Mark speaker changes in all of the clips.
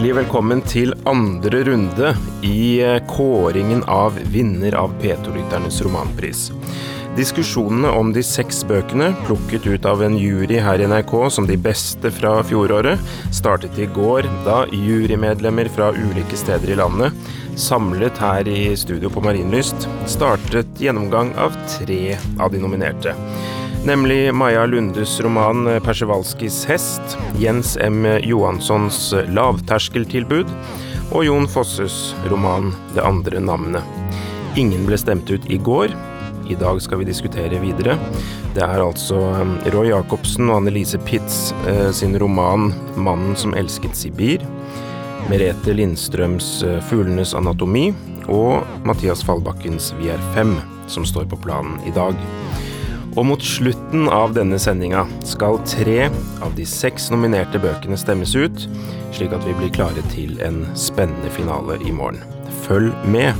Speaker 1: Hjertelig velkommen til andre runde i eh, kåringen av vinner av P2-lytternes romanpris. Diskusjonene om de seks bøkene, plukket ut av en jury her i NRK som de beste fra fjoråret, startet i går da jurymedlemmer fra ulike steder i landet, samlet her i studio på Marienlyst, startet gjennomgang av tre av de nominerte. Nemlig Maja Lundes roman 'Persevalskis hest', Jens M. Johanssons 'Lavterskeltilbud' og Jon Fosses roman 'Det andre navnet'. Ingen ble stemt ut i går. I dag skal vi diskutere videre. Det er altså um, Roy Jacobsen og Annelise Pitz eh, sin roman 'Mannen som elsket Sibir', Merete Lindstrøms eh, 'Fuglenes anatomi' og Mathias Fallbakkens 'Vi er fem', som står på planen i dag. Og mot slutten av denne sendinga skal tre av de seks nominerte bøkene stemmes ut, slik at vi blir klare til en spennende finale i morgen. Følg med!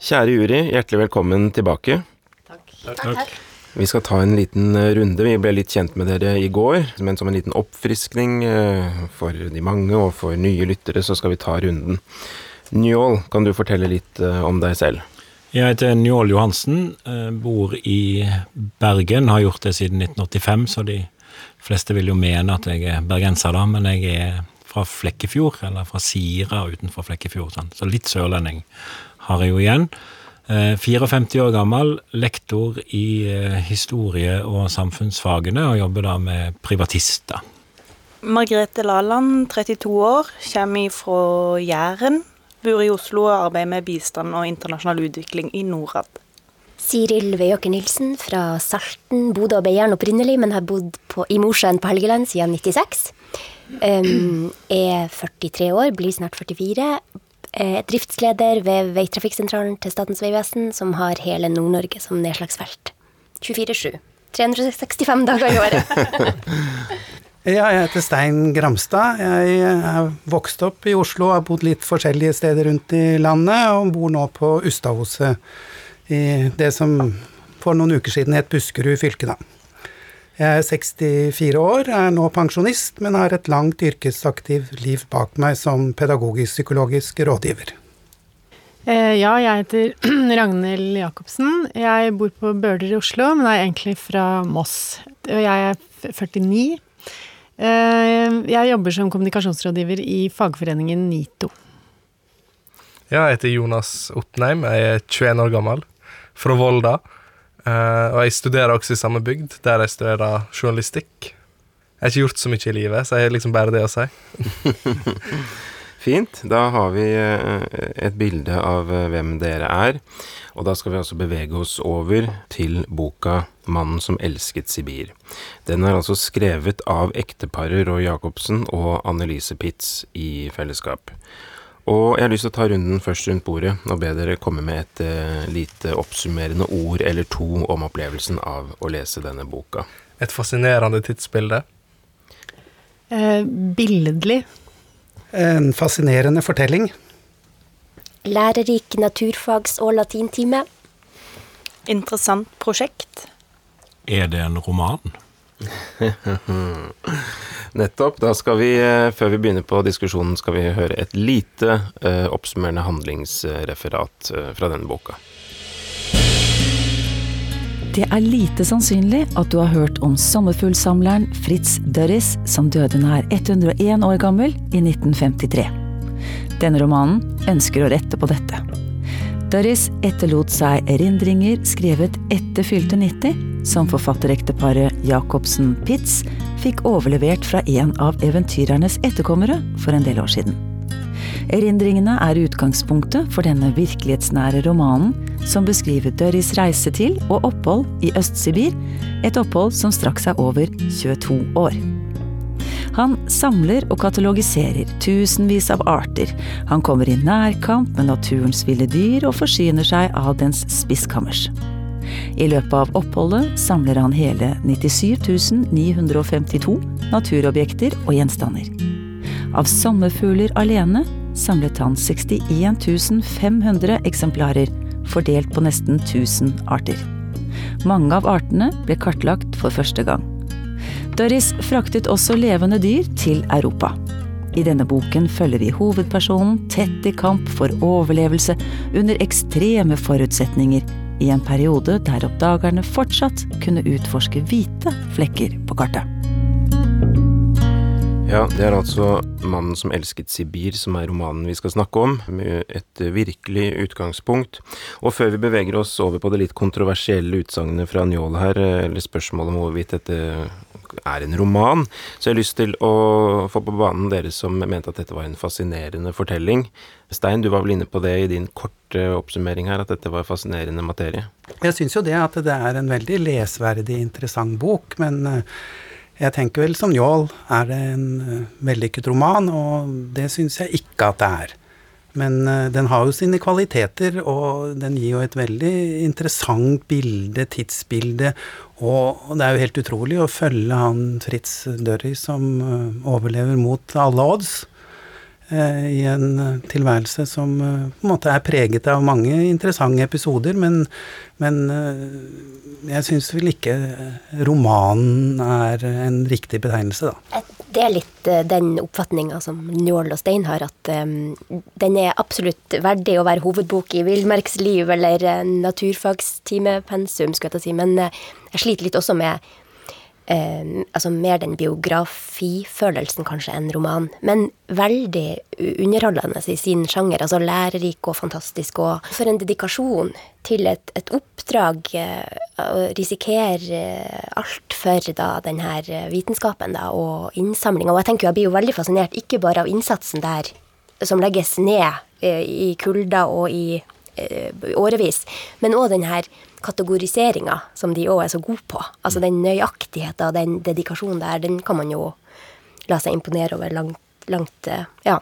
Speaker 1: Kjære jury, hjertelig velkommen tilbake.
Speaker 2: Takk.
Speaker 1: Vi skal ta en liten eh, runde. Vi ble litt kjent med dere i går, men som en liten oppfriskning eh, for de mange og for nye lyttere, så skal vi ta runden. Njål, kan du fortelle litt eh, om deg selv?
Speaker 2: Jeg heter Njål Johansen, eh, bor i Bergen, har gjort det siden 1985, så de fleste vil jo mene at jeg er bergenser, da, men jeg er fra Flekkefjord, eller fra Sira utenfor Flekkefjord, sånn. så litt sørlending har jeg jo igjen. Eh, 54 år gammel, lektor i eh, historie- og samfunnsfagene, og jobber da med privatister.
Speaker 3: Margrethe Laland, 32 år, kommer fra Jæren. Bor i Oslo og arbeider med bistand og internasjonal utvikling i Norad.
Speaker 4: Siril Veiåker Nilsen fra Salten, Bodde og Beiarn opprinnelig, men har bodd på, i Mosjøen på Helgeland siden 96. Um, er 43 år, blir snart 44. Er driftsleder ved veitrafikksentralen til Statens vegvesen, som har hele Nord-Norge som nedslagsfelt. 24-7. 365 dager i året.
Speaker 5: Ja, jeg heter Stein Gramstad. Jeg er vokst opp i Oslo, har bodd litt forskjellige steder rundt i landet, og bor nå på Ustadhuset i det som for noen uker siden het Buskerud fylke, da. Jeg er 64 år, er nå pensjonist, men har et langt yrkesaktivt liv bak meg som pedagogisk-psykologisk rådgiver.
Speaker 6: Eh, Ja, jeg heter Ragnhild Jacobsen. Jeg bor på Bøler i Oslo, men er egentlig fra Moss. Og jeg er f- 49. Eh, Jeg jobber som kommunikasjonsrådgiver i fagforeningen NITO.
Speaker 7: Ja, jeg heter Jonas Oppneim. Jeg er 21 år gammel, fra Volda. Eh, og jeg studerer også i samme bygd, der jeg studerer journalistikk. Jeg har ikke gjort så mye i livet, så jeg har liksom bare det å si.
Speaker 1: Fint. Da har vi eh, et bilde av eh, hvem dere er. Og da skal vi altså bevege oss over til boka 'Mannen som elsket Sibir'. Den er altså skrevet av ekteparet Roy Jacobsen og Annelise Pitz i fellesskap. Og jeg har lyst til å ta runden først rundt bordet og be dere komme med et eh, lite oppsummerende ord eller to om opplevelsen av å lese denne boka.
Speaker 7: Et fascinerende tidsbilde.
Speaker 6: Eh, Billedlig.
Speaker 5: En fascinerende fortelling.
Speaker 4: Lærerik naturfags- og latintime.
Speaker 3: Interessant prosjekt.
Speaker 2: Er det en roman?
Speaker 1: Nettopp. Da skal vi, eh, før vi begynner på diskusjonen, skal vi høre et lite eh, oppsummerende handlingsreferat eh, fra denne boka.
Speaker 8: Det er lite sannsynlig at du har hørt om sommerfuglsamleren Fritz Dørris som døde nær 101 år gammel i 1953. Denne romanen ønsker å rette på dette. Dørris etterlot seg erindringer skrevet etter fylte 90, som forfatterekteparet Jacobsen Pitz fikk overlevert fra en av eventyrernes etterkommere for en del år siden. Erindringene er utgangspunktet for denne virkelighetsnære romanen som beskriver Dørris reise til og opphold i Øst-Sibir, et opphold som straks er over 22 år. Han samler og katalogiserer tusenvis av arter. Han kommer i nærkamp med naturens ville dyr og forsyner seg av dens spiskammers. I løpet av oppholdet samler han hele 97 952 naturobjekter og gjenstander. Av sommerfugler alene samlet han 61 500 eksemplarer, fordelt på nesten 1000 arter. Mange av artene ble kartlagt for første gang. Dørris fraktet også levende dyr til Europa. I denne boken følger vi hovedpersonen tett i kamp for overlevelse under ekstreme forutsetninger i en periode der oppdagerne fortsatt kunne utforske hvite flekker på kartet.
Speaker 1: Ja, det er altså 'Mannen som elsket Sibir' som er romanen vi skal snakke om, med et virkelig utgangspunkt. Og før vi beveger oss over på det litt kontroversielle utsagnet fra Njål her, eller spørsmålet om hvorvidt dette er en roman, så jeg har lyst til å få på banen dere som mente at dette var en fascinerende fortelling. Stein, du var vel inne på det i din korte oppsummering her, at dette var fascinerende materie?
Speaker 5: Jeg syns jo det, at det er en veldig lesverdig, interessant bok, men eh, jeg tenker vel som Njål, er det en eh, vellykket roman? Og det syns jeg ikke at det er. Men uh, den har jo sine kvaliteter, og den gir jo et veldig interessant bilde, tidsbilde. Og, det er jo helt utrolig å følge han Fritz Dørry som uh, overlever mot alle odds. Uh, I en tilværelse som på en måte er preget av mange interessante episoder, men, men jeg syns vel ikke romanen er en riktig betegnelse, da.
Speaker 4: Det er litt den oppfatninga som Njål og Stein har, at den er absolutt verdig å være hovedbok i villmarksliv eller naturfagstimepensum, skulle jeg ta si. Men jeg sliter litt også med eh, altså mer den biografifølelsen kanskje enn roman. Men veldig underholdende i sin sjanger. Altså lærerik og fantastisk. Og for en dedikasjon til et, et oppdrag. Eh, å risikere eh, alt for da denne vitenskapen da, og innsamlinga. Og jeg tenker jeg blir jo veldig fascinert ikke bare av innsatsen der som legges ned eh, i kulda og i årevis, men òg den her kategoriseringa som de òg er så gode på. Altså den nøyaktigheten og den dedikasjonen der, den kan man jo la seg imponere over langt langt eh, Ja.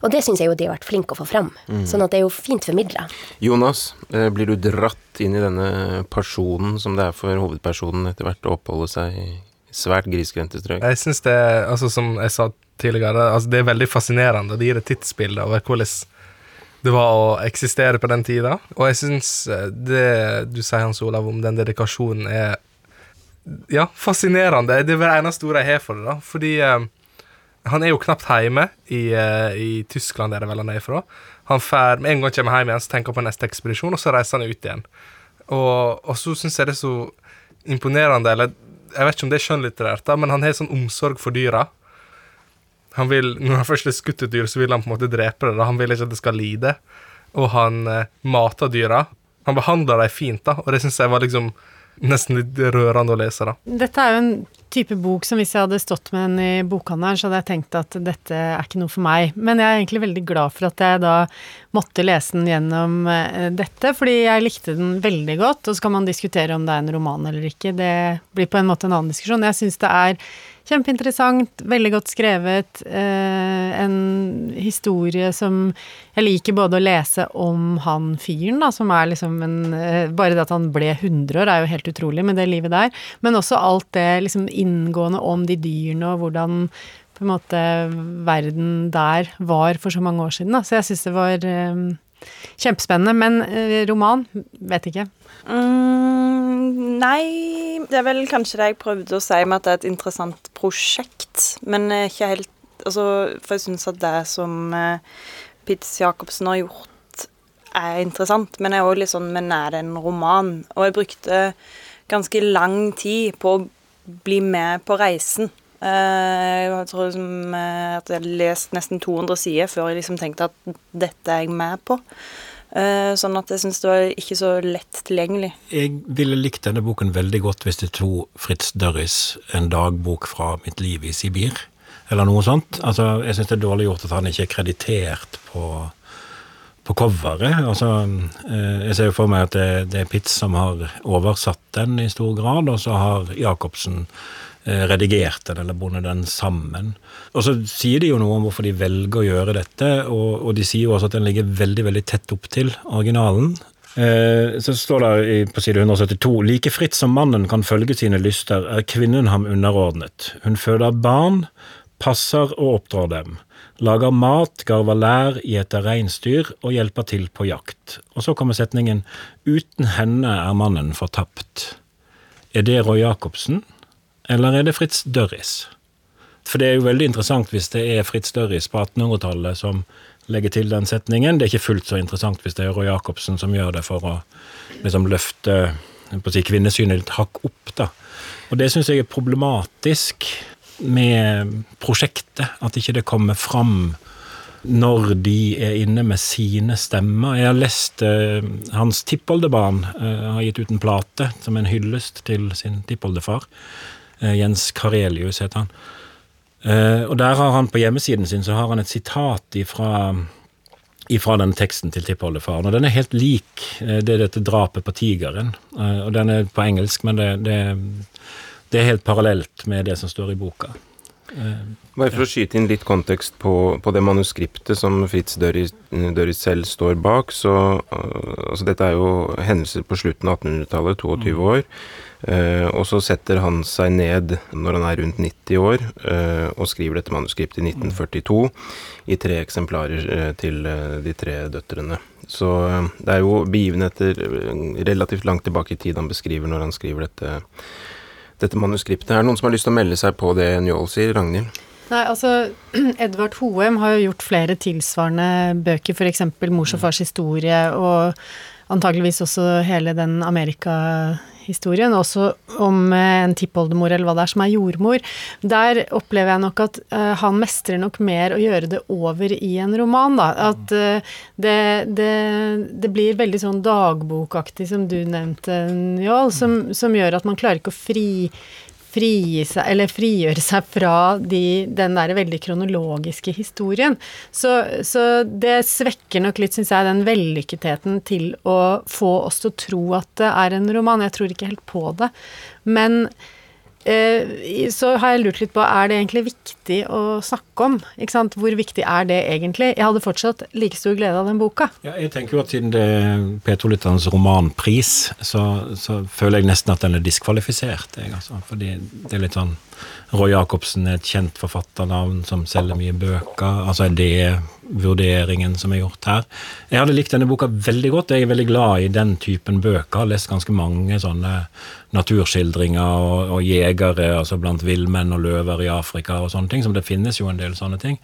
Speaker 4: Og det syns jeg jo de har vært flinke å få fram. Mm. Sånn at det er jo fint formidla.
Speaker 1: Jonas, eh, blir du dratt inn i denne personen som det er for hovedpersonen etter hvert å oppholde seg i svært grisgrendte strøk?
Speaker 7: Jeg syns det, altså som jeg sa tidligere, altså det er veldig fascinerende. Det gir et tidsbilde over hvordan det var å eksistere på den tida. Og jeg syns eh, det du sier, Hans Olav, om den dedikasjonen er ja, fascinerende. Det er det eneste ordet jeg har for det, da. Fordi eh, han er jo knapt hjemme i, eh, i Tyskland, er det vel han er fra. Han fær, Med en gang kommer hjem igjen, så tenker han på neste ekspedisjon, og så reiser han ut igjen. Og, og så syns jeg det er så imponerende, eller jeg vet ikke om det er skjønnlitterært, men han har sånn omsorg for dyra. Han vil, Når han først har skutt et dyr, så vil han på en måte drepe det. da, Han vil ikke at det skal lide. Og han eh, mater dyra. Han behandler dem fint, da, og det syns jeg var liksom nesten litt rørende å lese, da.
Speaker 6: Dette er jo en type bok som hvis jeg hadde stått med den i bokhandelen, så hadde jeg tenkt at dette er ikke noe for meg. Men jeg er egentlig veldig glad for at jeg da måtte lese den gjennom eh, dette, fordi jeg likte den veldig godt. Og så kan man diskutere om det er en roman eller ikke. Det blir på en måte en annen diskusjon. Jeg syns det er Kjempeinteressant, veldig godt skrevet. Eh, en historie som jeg liker både å lese om han fyren, da, som er liksom en eh, Bare det at han ble 100 år, er jo helt utrolig med det livet der. Men også alt det liksom inngående om de dyrene, og hvordan på en måte verden der var for så mange år siden. Da. Så jeg syns det var eh, kjempespennende. Men roman, vet ikke.
Speaker 3: Mm, nei, det er vel kanskje det jeg prøvde å si med at det er et interessant prosjekt, men ikke helt altså, For jeg syns at det som eh, Pitz Jacobsen har gjort, er interessant, men jeg er òg litt sånn Men er det en roman? Og jeg brukte ganske lang tid på å bli med på reisen. Eh, jeg tror eh, at jeg har lest nesten 200 sider før jeg liksom tenkte at dette er jeg med på. Eh, sånn at jeg syns det var ikke så lett tilgjengelig.
Speaker 2: Jeg ville likt denne boken veldig godt hvis det tok Fritz Dørris en dagbok fra mitt liv i Sibir, eller noe sånt. Altså, jeg syns det er dårlig gjort at han ikke er kreditert på, på coveret. Altså, eh, jeg ser jo for meg at det, det er Pitz som har oversatt den i stor grad, og så har Jacobsen Eh, redigert den eller bundet den sammen. Og så sier de jo noe om hvorfor de velger å gjøre dette, og, og de sier jo også at den ligger veldig veldig tett opp til originalen. Eh, så står det på side 172 like fritt som mannen kan følge sine lyster, er kvinnen ham underordnet. Hun føder barn, passer og oppdrar dem. Lager mat, garver lær, gjeter reinsdyr og hjelper til på jakt. Og så kommer setningen uten henne er mannen fortapt. Er det Roy Jacobsen? Eller er det Fritz Dørris? For det er jo veldig interessant hvis det er Fritz Dørris på 1800-tallet som legger til den setningen. Det er ikke fullt så interessant hvis det er Roy Jacobsen som gjør det for å liksom løfte på å si, kvinnesynet litt hakk opp. da. Og det syns jeg er problematisk med prosjektet, at ikke det kommer fram når de er inne med sine stemmer. Jeg har lest uh, hans tippoldebarn uh, har gitt ut en plate som en hyllest til sin tippoldefar. Uh, Jens Karelius heter han. og der har han på hjemmesiden sin så har han et sitat ifra, ifra den teksten til tippoldefaren. Og den er helt lik det er dette drapet på tigeren. og den er på engelsk, men det, det, det er helt parallelt med det som står i boka.
Speaker 1: Bare for å skyte inn litt kontekst på, på det manuskriptet som Fritz Dørris, Døris selv står bak, så altså Dette er jo hendelser på slutten av 1800-tallet, 22 mm. år. Uh, og så setter han seg ned når han er rundt 90 år, uh, og skriver dette manuskriptet i 1942 i tre eksemplarer uh, til de tre døtrene. Så det er jo begivenheter relativt langt tilbake i tid han beskriver når han skriver dette dette manuskriptet. Er det noen som har lyst til å melde seg på det Njål sier? Ragnhild?
Speaker 6: Nei, altså Edvard Hoem har jo gjort flere tilsvarende bøker, f.eks. 'Mors og fars historie', og antageligvis også hele den Amerika-historien, også om eh, en tippoldemor eller hva det er som er jordmor. Der opplever jeg nok at uh, han mestrer nok mer å gjøre det over i en roman, da. At uh, det, det, det, blir veldig sånn dagbokaktig, som du nevnte, Njål, som, som gjør at man klarer ikke å fri frigi seg, eller frigjøre seg fra de, den der veldig kronologiske historien. Så, så det svekker nok litt, syns jeg, den vellykketheten til å få oss til å tro at det er en roman. Jeg tror ikke helt på det. Men så har jeg lurt litt på, er det egentlig viktig å snakke om? Ikke sant? Hvor viktig er det egentlig? Jeg hadde fortsatt like stor glede av den boka.
Speaker 2: Ja, jeg tenker jo at siden det er P2-lytterens romanpris, så, så, føler jeg nesten at den er diskvalifisert. Jeg, altså. Fordi det er litt sånn Roy Jacobsen er et kjent forfatternavn som selger mye bøker. Altså er det vurderingen som er gjort her. Jeg hadde likt denne boka veldig godt. Jeg er veldig glad i den typen bøker. Har lest ganske mange sånne naturskildringer og, og jegere altså blant villmenn og løver i Afrika og sånne ting. Som det finnes jo en del sånne ting.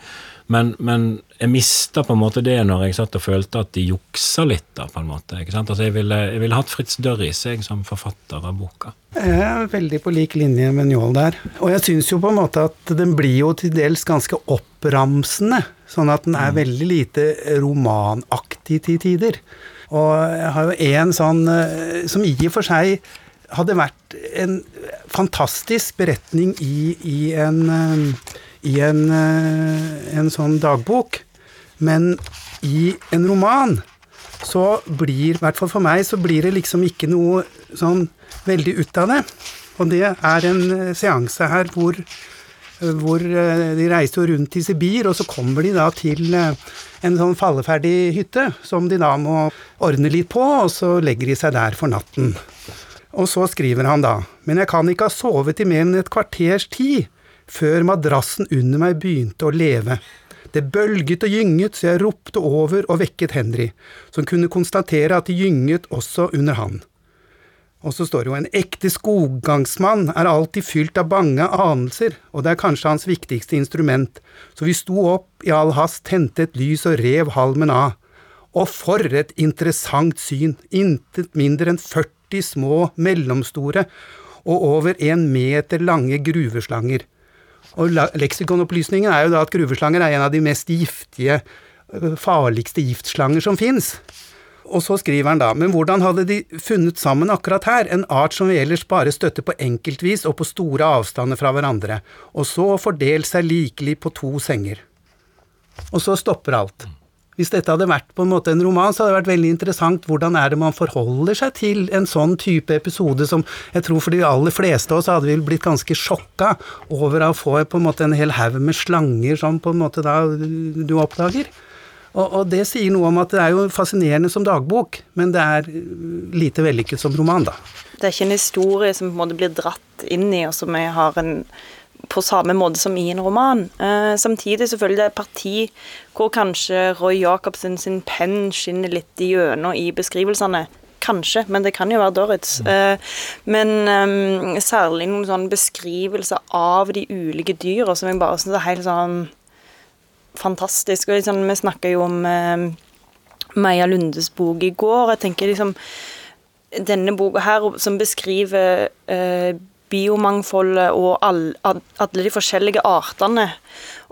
Speaker 2: Men, men jeg mista på en måte det når jeg satt og følte at de juksa litt, da, på en måte. ikke sant? Altså Jeg ville, jeg ville hatt Fritz Dørris jeg som forfatter av boka.
Speaker 5: Jeg er veldig på lik linje med Njål der. Og jeg syns jo på en måte at den blir jo til dels ganske oppramsende. Sånn at den er mm. veldig lite romanaktig til tider. Og jeg har jo en sånn eh, som i og for seg hadde vært en fantastisk beretning i, i en, eh, i en, eh, en sånn dagbok. Men i en roman så blir, i hvert fall for meg, så blir det liksom ikke noe sånn veldig ut av det. Og det er en seanse her hvor hvor eh, de reiser jo rundt i Sibir, og så kommer de da til eh, en sånn falleferdig hytte, som de da må ordne litt på, og så legger de seg der for natten. Og så skriver han da, men jeg kan ikke ha sovet i mer enn et kvarters tid, før madrassen under meg begynte å leve. Det bølget og gynget, så jeg ropte over og vekket Henry, som kunne konstatere at det gynget også under han. Og så står det jo en ekte skoggangsmann er alltid fylt av bange anelser, og det er kanskje hans viktigste instrument, så vi sto opp i all hast, tente et lys og rev halmen av. Og for et interessant syn, intet mindre enn 40 små, mellomstore og over en meter lange gruveslanger. Og leksikonopplysningen er jo da at gruveslanger er en av de mest giftige, farligste giftslanger som fins. Og så skriver han da, men hvordan hadde de funnet sammen akkurat her, en art som vi ellers bare støtter på enkeltvis og på store avstander fra hverandre, og så fordelt seg likelig på to senger. Og så stopper alt. Hvis dette hadde vært på en måte en roman, så hadde det vært veldig interessant hvordan er det man forholder seg til en sånn type episode som jeg tror for de aller fleste av oss hadde vi blitt ganske sjokka over å få på en måte en hel haug med slanger som på en måte da du oppdager. Og, og, det sier noe om at det er jo fascinerende som dagbok, men det er lite vellykket som roman, da.
Speaker 3: Det er ikke en historie som på en måte blir dratt inn i, og som har en på samme måte som i en roman. Eh, samtidig selvfølgelig det er et parti hvor kanskje Roy Jacobsen sin penn skinner litt igjennom i beskrivelsene. kanskje, men det kan jo være Dorritz. Uh, men um, særlig noen sånn beskrivelser av de ulike dyra som jeg bare syns er helt sånn fantastisk. Og liksom, vi snakka jo om uh, Meia Lundes bok i går. Jeg tenker liksom Denne boka her som beskriver uh, biomangfoldet og all, alle de forskjellige artene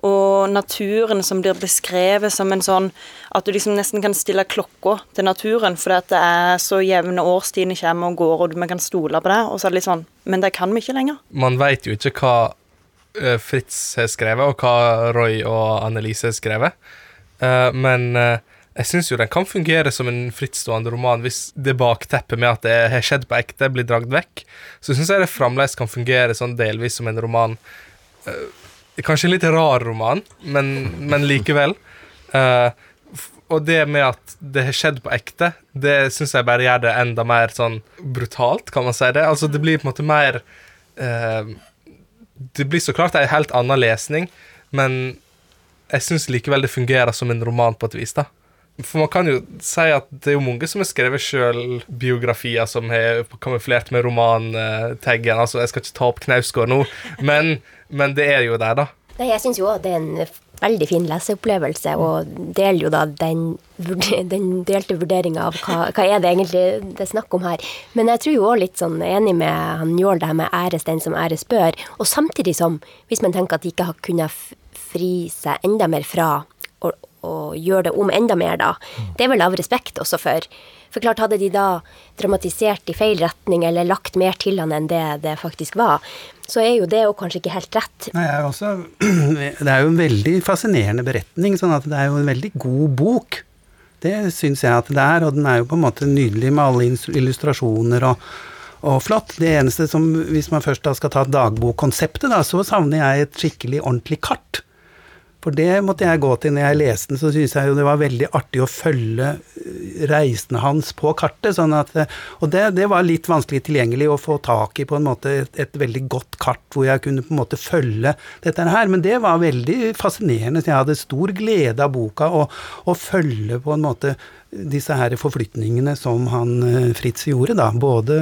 Speaker 3: og naturen som blir beskrevet som en sånn At du liksom nesten kan stille klokka til naturen, fordi at det er så jevne årstidene kommer og går, og vi kan stole på det. Og så er det litt sånn Men det kan vi ikke lenger.
Speaker 7: Man veit jo ikke hva uh, Fritz har skrevet, og hva Roy og Annelise har skrevet. Uh, men uh, jeg syns jo den kan fungere som en frittstående roman hvis det bakteppet med at det har skjedd på ekte, blir dragd vekk. Så syns jeg det fremdeles kan fungere sånn delvis som en roman. Uh, Kanskje en litt rar roman, men, men likevel. Uh, og det med at det har skjedd på ekte, det syns jeg bare gjør det enda mer sånn brutalt, kan man si det. Altså, det blir på en måte mer uh, Det blir så klart en helt annen lesning, men jeg syns likevel det fungerer som en roman på et vis, da. For man kan jo si at det er jo mange som har skrevet sjøl biografier som har kamuflert med romantaggen. Altså, jeg skal ikke ta opp Knausgård nå, men men det er jo der, da.
Speaker 4: Nei, jeg syns jo òg det er en veldig fin leseopplevelse, og deler jo da den, den delte vurderinga av hva, hva, er det egentlig det er snakk om her. Men jeg tror jo òg litt sånn enig med han Njål, det her med æres den som æres bør. Og samtidig som, hvis man tenker at de ikke har kunnet fri seg enda mer fra å gjøre det om enda mer, da. Det er vel av respekt også for for klart, hadde de da dramatisert i feil retning eller lagt mer til han enn det det faktisk var, så er jo det jo kanskje ikke helt rett.
Speaker 5: Nei, er også, det er jo en veldig fascinerende beretning, sånn at det er jo en veldig god bok. Det syns jeg at det er, og den er jo på en måte nydelig med alle illustrasjoner og, og flott. Det eneste som, hvis man først da skal ta dagbokkonseptet, da, så savner jeg et skikkelig ordentlig kart. For det måtte jeg gå til når jeg leste den, så syntes jeg jo det var veldig artig å følge eh, reisene hans på kartet. Sånn at, eh, og det, det, var litt vanskelig tilgjengelig å få tak i på en måte et, et, veldig godt kart hvor jeg kunne på en måte følge dette her. Men det var veldig fascinerende, så jeg hadde stor glede av boka å følge på en måte disse her forflytningene som han eh, Fritz gjorde, da. Både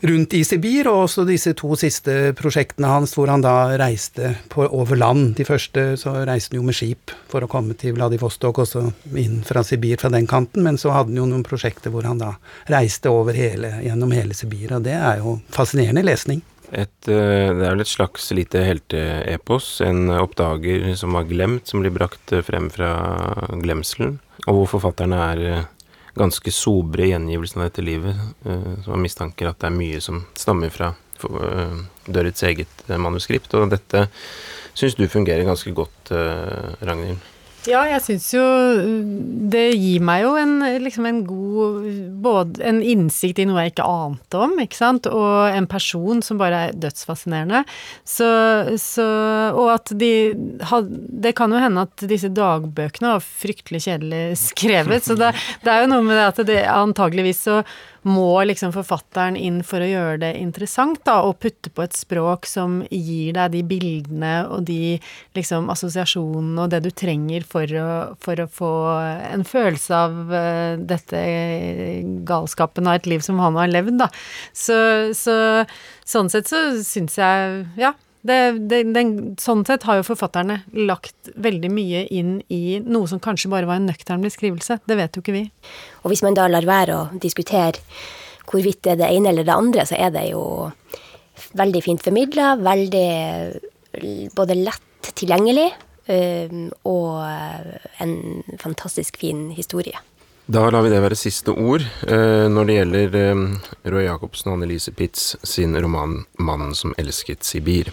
Speaker 5: rundt i Sibir, og også disse to siste prosjektene hans hvor han da reiste på, over land. De første så reiste han jo med skip for å komme til Vladivostok, også inn fra Sibir fra den kanten, men så hadde han jo noen prosjekter hvor han da reiste over hele, gjennom hele Sibir, og det er jo fascinerende lesning.
Speaker 1: Et, eh, det er vel et slags lite helteepos, en oppdager som var glemt, som blir brakt frem fra glemselen, og hvor forfatterne er eh, ganske sobre gjengivelsen av dette livet, uh, som har mistanker at det er mye som stammer fra uh, Dørrets eget uh, manuskript. Og dette syns du fungerer ganske godt, Ragnhild?
Speaker 6: Ja, jeg syns jo det gir meg jo en, liksom en god Både en innsikt i noe jeg ikke ante om, ikke sant, og en person som bare er dødsfascinerende. Så, så Og at de Det kan jo hende at disse dagbøkene var fryktelig kjedelig skrevet, så det, det er jo noe med det at det antageligvis så må liksom forfatteren inn for å gjøre det interessant, da, og putte på et språk som gir deg de bildene og de liksom assosiasjonene og det du trenger for å, for å få en følelse av uh, dette galskapen av et liv som han har levd, da. Så, så sånn sett så syns jeg, ja, det, det, den, sånn sett har jo forfatterne lagt veldig mye inn i noe som kanskje bare var en nøktern beskrivelse. Det vet jo ikke vi.
Speaker 4: Og hvis man da lar være å diskutere hvorvidt det er det ene eller det andre, så er det jo veldig fint formidla, veldig både lett tilgjengelig og en fantastisk fin historie.
Speaker 1: Da lar vi det være siste ord eh, når det gjelder eh, Roy Jacobsen og Annelise Pitz sin roman 'Mannen som elsket Sibir'.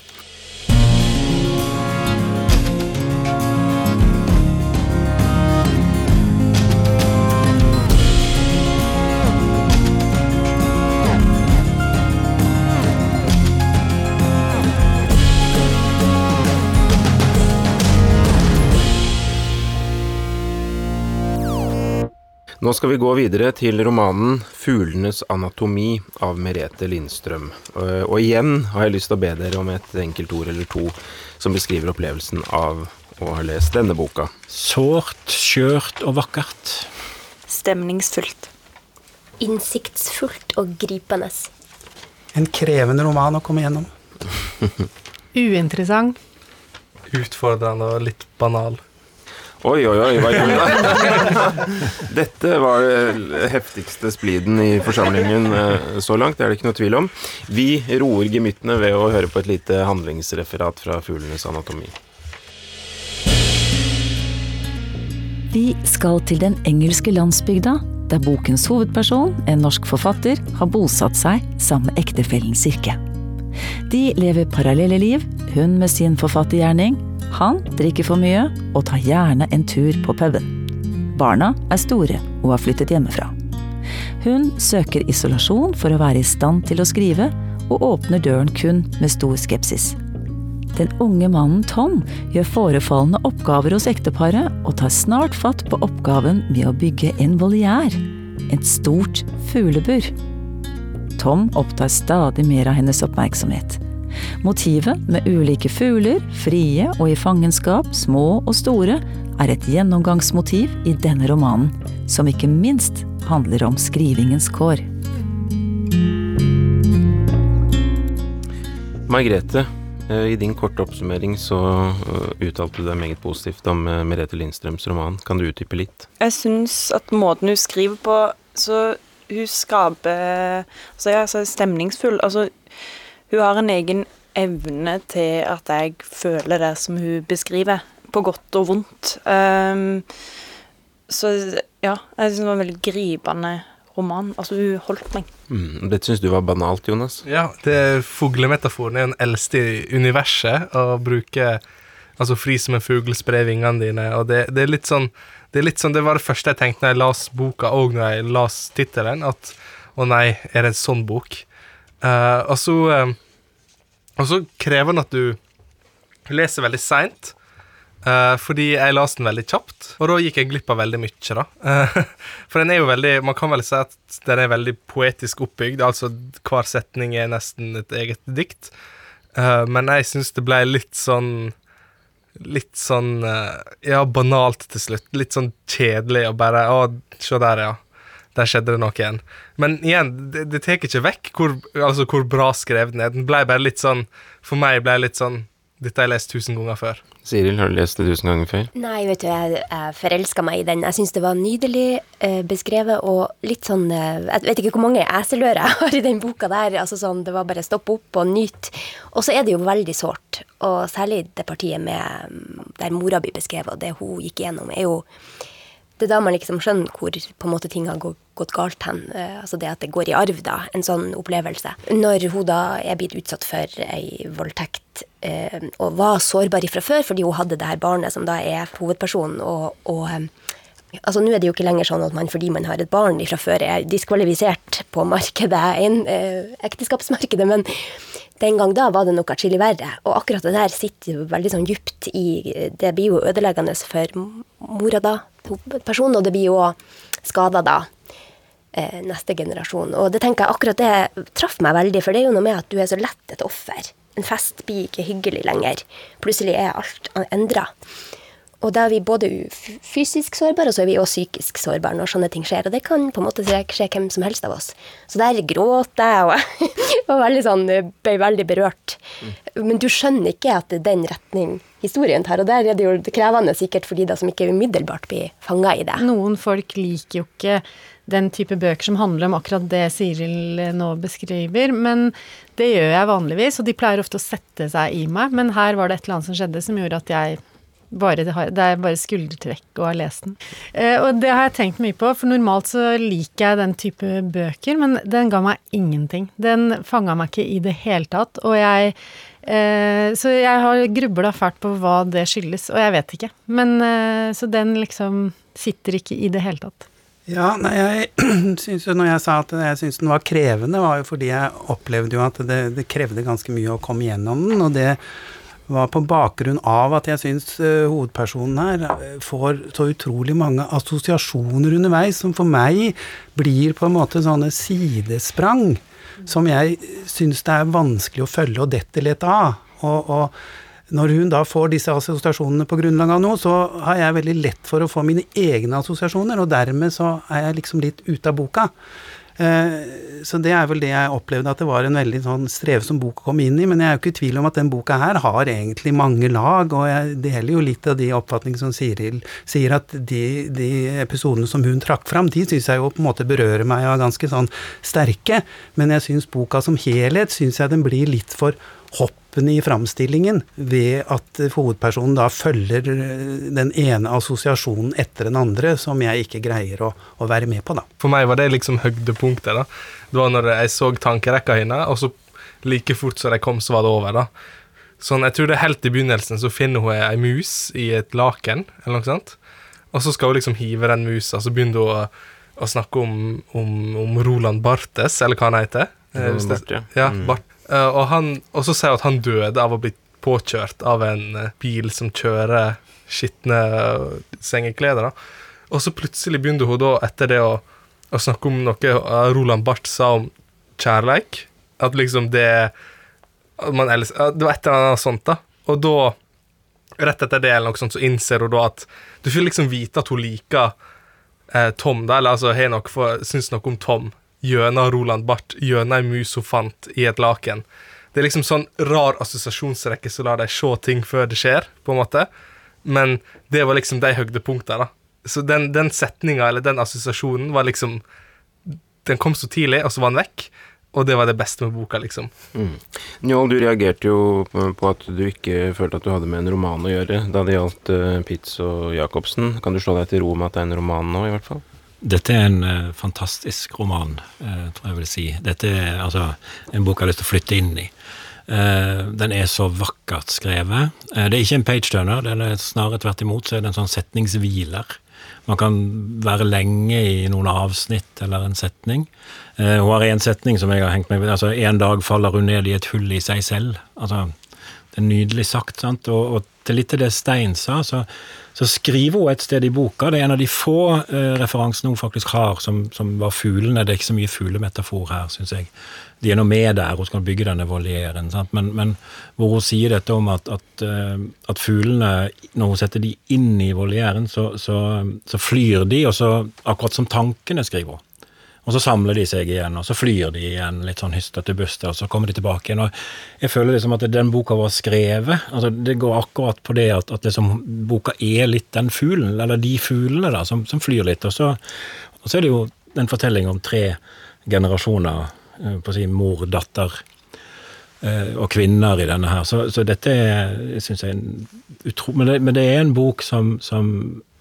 Speaker 1: Nå skal vi gå videre til romanen 'Fuglenes anatomi' av Merete Lindstrøm. Eh, og igjen har jeg lyst til å be dere om et enkelt ord eller to som beskriver opplevelsen av å ha lest denne boka.
Speaker 2: Sårt, skjørt og vakkert.
Speaker 3: Stemningsfullt.
Speaker 4: innsiktsfullt og gripende.
Speaker 5: En krevende roman å komme gjennom.
Speaker 6: Uinteressant.
Speaker 7: Utfordrende og litt banal.
Speaker 1: Oi, oi, oi, hva gjør du der? Dette var det heftigste spliden i forsamlingen eh, så langt, det er det ikke noe tvil om. Vi roer gemyttene ved å høre på et lite handlingsreferat fra fuglenes anatomi.
Speaker 8: Vi skal til den engelske landsbygda, der bokens hovedperson, en norsk forfatter, har bosatt seg sammen med ektefellen Sirke. De lever parallelle liv, hun med sin forfattergjerning, han drikker for mye og tar gjerne en tur på puben. Barna er store og har flyttet hjemmefra. Hun søker isolasjon for å være i stand til å skrive, og åpner døren kun med stor skepsis. Den unge mannen Tom gjør forefallende oppgaver hos ekteparet, og tar snart fatt på oppgaven med å bygge en voliær. Et stort fuglebur. Tom opptar stadig mer av hennes oppmerksomhet. Motivet med ulike fugler, frie og i fangenskap, små og store, er et gjennomgangsmotiv i denne romanen, som ikke minst handler om skrivingens kår.
Speaker 1: Margrethe, eh, i din korte oppsummering så eh, uttalte du deg meget positivt om eh, Merete Lindstrøms roman. Kan du utdype litt?
Speaker 3: Jeg syns at måten hun skriver på, så hun skaper Altså, jeg er så stemningsfull. Altså, hun har en egen evne til at jeg føler det som hun beskriver, på godt og vondt. Um, så ja, jeg syns det var en veldig gripende roman. Altså, hun holdt meg.
Speaker 1: Mm, det syns du var banalt, Jonas?
Speaker 7: Ja, det fuglemetaforen er den eldste i universet, å bruke altså fri som en fugl, spre vingene dine, og det, det, er litt sånn det er litt sånn, det var det første jeg tenkte når jeg las boka, og når jeg las tittelen, at å nei, er det en sånn bok? Uh, og så uh, Og så krever den at du leser veldig seint. Uh, fordi jeg leste den veldig kjapt, og da gikk jeg glipp av veldig mye. da. for den er jo veldig Man kan vel si at den er veldig poetisk oppbygd. Altså hver setning er nesten et eget dikt. men jeg syns det ble litt sånn Litt sånn Ja, banalt til slutt. Litt sånn kjedelig og bare Å, se der, ja der skjedde det noe igjen. Men igjen, det, det tar ikke vekk hvor, altså, hvor bra skrevet den er. Den ble bare litt sånn For meg ble det litt sånn Dette har jeg lest tusen ganger før.
Speaker 1: Siril, har du lest det tusen ganger før?
Speaker 4: Nei, vet du, jeg, jeg forelska meg i den. Jeg syns det var nydelig eh, beskrevet og litt sånn eh, Jeg vet ikke hvor mange eselører jeg har i den boka der. altså sånn, Det var bare stopp opp og nyt. Og så er det jo veldig sårt. Og særlig det partiet med, der mora blir beskrevet, og det hun gikk igjennom, er jo det er da man liksom skjønner hvor på en måte ting har gått galt hen. Eh, altså det at det går i arv, da. En sånn opplevelse. Når hun da er blitt utsatt for ei voldtekt eh, og var sårbar fra før fordi hun hadde det her barnet som da er hovedpersonen, og, og eh, Altså, Nå er det jo ikke lenger sånn at man fordi man har et barn fra før er diskvalifisert på markedet, en, eh, ekteskapsmarkedet, men den gang da var det nok atskillig verre. Og akkurat det der sitter jo veldig sånn djupt i Det blir jo ødeleggende for mora da, personen, og det blir jo skada da eh, neste generasjon. Og det tenker jeg akkurat det traff meg veldig, for det er jo noe med at du er så lett et offer. En fest blir ikke hyggelig lenger. Plutselig er alt endra. Og da er vi både fysisk sårbare, og så er vi også psykisk sårbare når sånne ting skjer. Og det kan på en måte skje hvem som helst av oss. Så der gråt jeg, og var veldig sånn, ble veldig berørt. Men du skjønner ikke at det er den retning historien tar. Og der er det jo krevende sikkert for de da som ikke umiddelbart blir fanga i det.
Speaker 6: Noen folk liker jo ikke den type bøker som handler om akkurat det Siril nå beskriver, men det gjør jeg vanligvis, og de pleier ofte å sette seg i meg. Men her var det et eller annet som skjedde som gjorde at jeg bare, det er bare skuldertrekk å ha lest den. Eh, og det har jeg tenkt mye på, for normalt så liker jeg den type bøker, men den ga meg ingenting. Den fanga meg ikke i det hele tatt, og jeg eh, Så jeg har grubla fælt på hva det skyldes, og jeg vet ikke. Men eh, så den liksom sitter ikke i det hele tatt.
Speaker 5: Ja, nei, jeg syns jo når jeg sa at jeg syns den var krevende, var jo fordi jeg opplevde jo at det, det krevde ganske mye å komme gjennom den, og det var på bakgrunn av at jeg syns uh, hovedpersonen her uh, får så utrolig mange assosiasjoner underveis, som for meg blir på en måte sånne sidesprang som jeg syns det er vanskelig å følge og dette lett av. Og, og når hun da får disse assosiasjonene på grunnlag av noe, så har jeg veldig lett for å få mine egne assosiasjoner, og dermed så er jeg liksom litt ute av boka. Så det er vel det jeg opplevde, at det var en veldig sånn strevsom bok å komme inn i. Men jeg er jo ikke i tvil om at den boka her har egentlig mange lag, og jeg deler jo litt av de oppfatningene som Siril sier, at de, de episodene som hun trakk fram, de syns jeg jo på en måte berører meg og er ganske sånn sterke. Men jeg syns boka som helhet, syns jeg den blir litt for hoppende i framstillingen ved at hovedpersonen da følger den ene assosiasjonen etter den andre, som jeg ikke greier å, å være med på, da.
Speaker 7: For meg var det liksom høydepunktet, da. Det var når jeg så tankerekka hennes, og så like fort som de kom, så var det over, da. Sånn, jeg tror det er helt i begynnelsen så finner hun ei mus i et laken, eller noe sånt. Og så skal hun liksom hive den musa, så begynner hun å, å snakke om, om, om, Roland Bartes, eller hva han heter.
Speaker 1: Roland Bart, ja.
Speaker 7: ja mm. Bart. Uh, og, han, og, så sier hun at han døde av å bli påkjørt av en uh, bil som kjører skitne uh, sengeklær. Og så plutselig begynner hun da, etter det, å, å snakke om noe Roland Barth sa om kjærleik. At liksom det man elsker, Det var et eller annet sånt, da. Og da, rett etter det, eller noe sånt, så innser hun da at Du får liksom vite at hun liker eh, Tom, da, eller altså har noe for, syns noe om Tom gjennom Roland Barth, gjennom ei mus hun fant i et laken. Det er liksom sånn rar assosiasjonsrekke som lar deg se ting før det skjer, på en måte. Men det var liksom de høydepunktene, da. Så den, den setninga, eller den assosiasjonen, var liksom Den kom så tidlig, og så var den vekk. Og det var det beste med boka, liksom.
Speaker 1: Mm. Njål, du reagerte jo på at du ikke følte at du hadde med en roman å gjøre da det gjaldt uh, Pitz og Jacobsen. Kan du slå deg til ro med at det er en roman nå, i hvert fall?
Speaker 2: Dette er en uh, fantastisk roman, uh, tror jeg vil si. Dette er altså en bok jeg har lyst til å flytte inn i. Uh, den er så vakkert skrevet. det er ikke en page-turner, er snarere tvert imot så er det en sånn setningshviler. Man kan være lenge i noen avsnitt eller en setning. Hun har en setning som jeg har hengt meg ved. altså En dag faller hun ned i et hull i seg selv. altså Det er nydelig sagt. sant, og, og til litt til det Stein sa, så, så, skriver hun et sted i boka Det er en av de få eh, referansene hun faktisk har som, som var fuglene. Det er ikke så mye fuglemetafor her, syns jeg de er nå med der, hun skal bygge denne volieren. Men, men, hvor hun sier dette om at, at, eh, at, fuglene, når hun setter de inn i volieren, så, så, så, flyr de, og så, akkurat som tankene, skriver hun. Og så samler de seg igjen, og så flyr de igjen, litt sånn hystete buster, og så kommer de tilbake igjen. og Jeg føler liksom at den boka var skrevet. altså Det går akkurat på det at, at liksom boka er litt den fuglen, eller de fuglene da, som, som flyr litt. Og så, og så er det jo en fortelling om tre generasjoner Eh, på å si mor, datter eh, og kvinner i denne her. Så, så dette syns jeg er utro... Men det, men det, er en bok som, som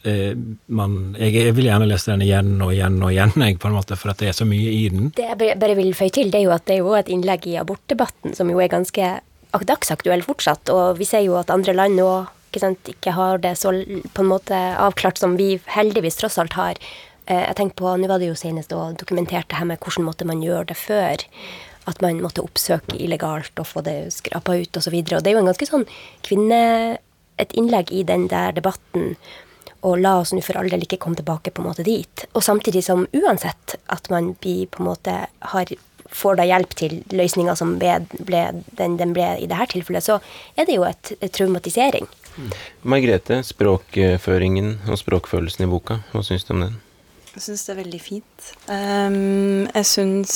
Speaker 2: eh, man jeg, jeg, vil gjerne lese den igjen og igjen og igjen, jeg, på en måte, for at det er så mye i den.
Speaker 4: Det jeg bare vil føye til, det er jo at det er jo et innlegg i abortdebatten som jo er ganske dagsaktuell fortsatt, og vi ser jo at andre land nå ikke, ikke har det så på en måte avklart som vi heldigvis tross alt har. Eh, jeg tenker på, Nå var det jo senest og dokumentert det her med hvordan måtte man gjøre det før. At man måtte oppsøke illegalt og få det skrapa ut osv. Og, så og det er jo en ganske sånn kvinne... Et innlegg i den der debatten. Og la oss nå for all del ikke komme tilbake på en måte dit. Og samtidig som uansett at man blir på en måte har får da hjelp til løsninga som ble, ble, den, den, ble i dette tilfellet, så er det jo et, et traumatisering.
Speaker 1: Margrethe, språkføringen og språkfølelsen i boka, hva syns du om den?
Speaker 3: Jeg syns det er veldig fint. Um, jeg syns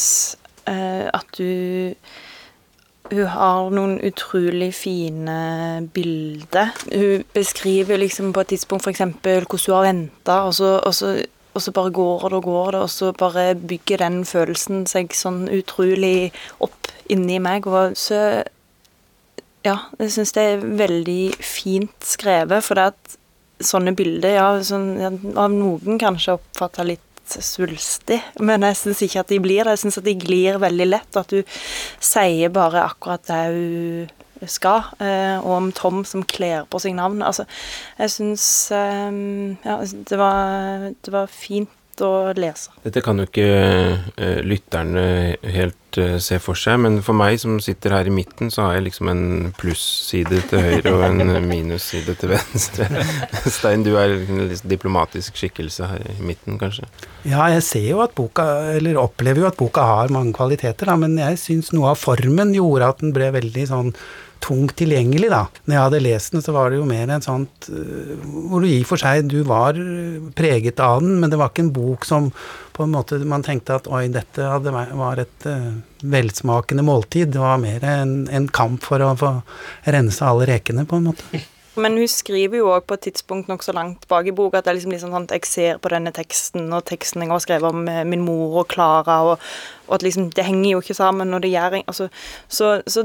Speaker 3: uh, at du Hun har noen utrolig fine bilder. Hun beskriver liksom på et tidspunkt f.eks. hvordan hun har venta, og, og, og, så bare går det og går det, og så bare bygger den følelsen seg sånn utrolig opp inni meg. Og så Ja, jeg syns det er veldig fint skrevet, for det at sånne bilder, ja, sånn, av noen kanskje oppfatta litt svulstig, men jeg syns ikke at de blir det. Jeg syns at de glir veldig lett, at du sier bare akkurat det hun skal. Eh, og om Tom som kler på seg navn. Altså, jeg syns eh, ja, det det var fint å lese.
Speaker 1: Dette kan jo ikke uh, lytterne helt uh, se for seg, men for meg som sitter her i midten, så har jeg liksom en plusside til høyre og en minusside til venstre. Stein, du er en diplomatisk skikkelse her i midten, kanskje?
Speaker 5: Ja, jeg ser jo at boka, eller opplever jo at boka har mange kvaliteter, da, men jeg syns noe av formen gjorde at den ble veldig sånn tungt tilgjengelig, da. Når jeg hadde lest den, så var det jo mer en sånt uh, Hvor du i og for seg du var preget av den, men det var ikke en bok som på en måte man tenkte at oi, dette hadde, var et uh, velsmakende måltid. Det var mer en, en kamp for å få rense alle rekene, på en måte.
Speaker 3: Men hun skriver jo òg på et tidspunkt nokså langt bak i boka at det er liksom, liksom sånn at jeg ser på denne teksten, og teksten jeg har skrevet om eh, min mor og Klara, og, og at liksom det henger jo ikke sammen, og det gjør altså, Så, så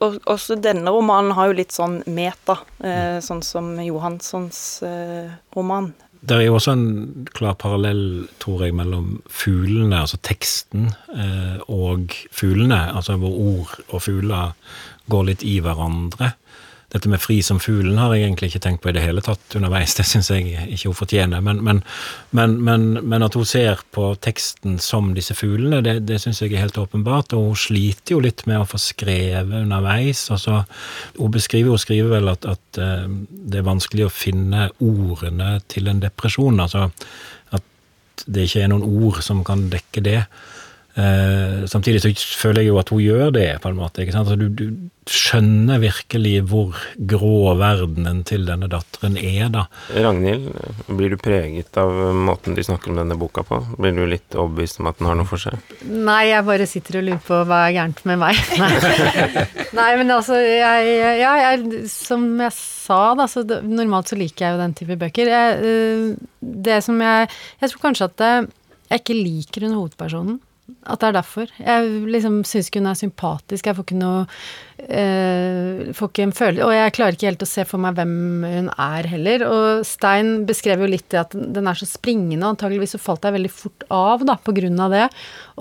Speaker 3: og, også denne romanen har jo litt sånn meta, eh, sånn som Johanssons eh, roman.
Speaker 2: Det er jo også en klar parallell, tror jeg, mellom fuglene, altså teksten, eh, og fuglene. Altså hvor ord og fugler går litt i hverandre. Dette med fri som fuglen har jeg egentlig ikke tenkt på i det hele tatt underveis. Det syns jeg ikke hun fortjener. Men, men, men, men, at hun ser på teksten som disse fuglene, det, det syns jeg er helt åpenbart. Og hun sliter jo litt med å få skrevet underveis. Altså, hun beskriver hun skriver vel at, at eh, det er vanskelig å finne ordene til en depresjon. Altså at det ikke er noen ord som kan dekke det. Eh, samtidig så føler jeg jo at hun gjør det, på en måte. ikke sant? Altså, du, du skjønner virkelig hvor grå verdenen til denne datteren er, da.
Speaker 1: Ragnhild, blir du preget av måten de snakker om denne boka på? Blir du litt overbevist om at den har noe for seg?
Speaker 6: Nei, jeg bare sitter og lurer på hva er gærent med meg. Nei, Nei men altså, jeg, ja, jeg, som jeg sa, da, så normalt så liker jeg jo den type bøker. Jeg, øh, det som jeg Jeg tror kanskje at jeg ikke liker hun hovedpersonen. At det er derfor. Jeg liksom syns ikke hun er sympatisk. Jeg får ikke noe øh, Får ikke en følelse Og jeg klarer ikke helt å se for meg hvem hun er heller. Og Stein beskrev jo litt det at den er så springende, og antageligvis så falt jeg veldig fort av da, på grunn av det.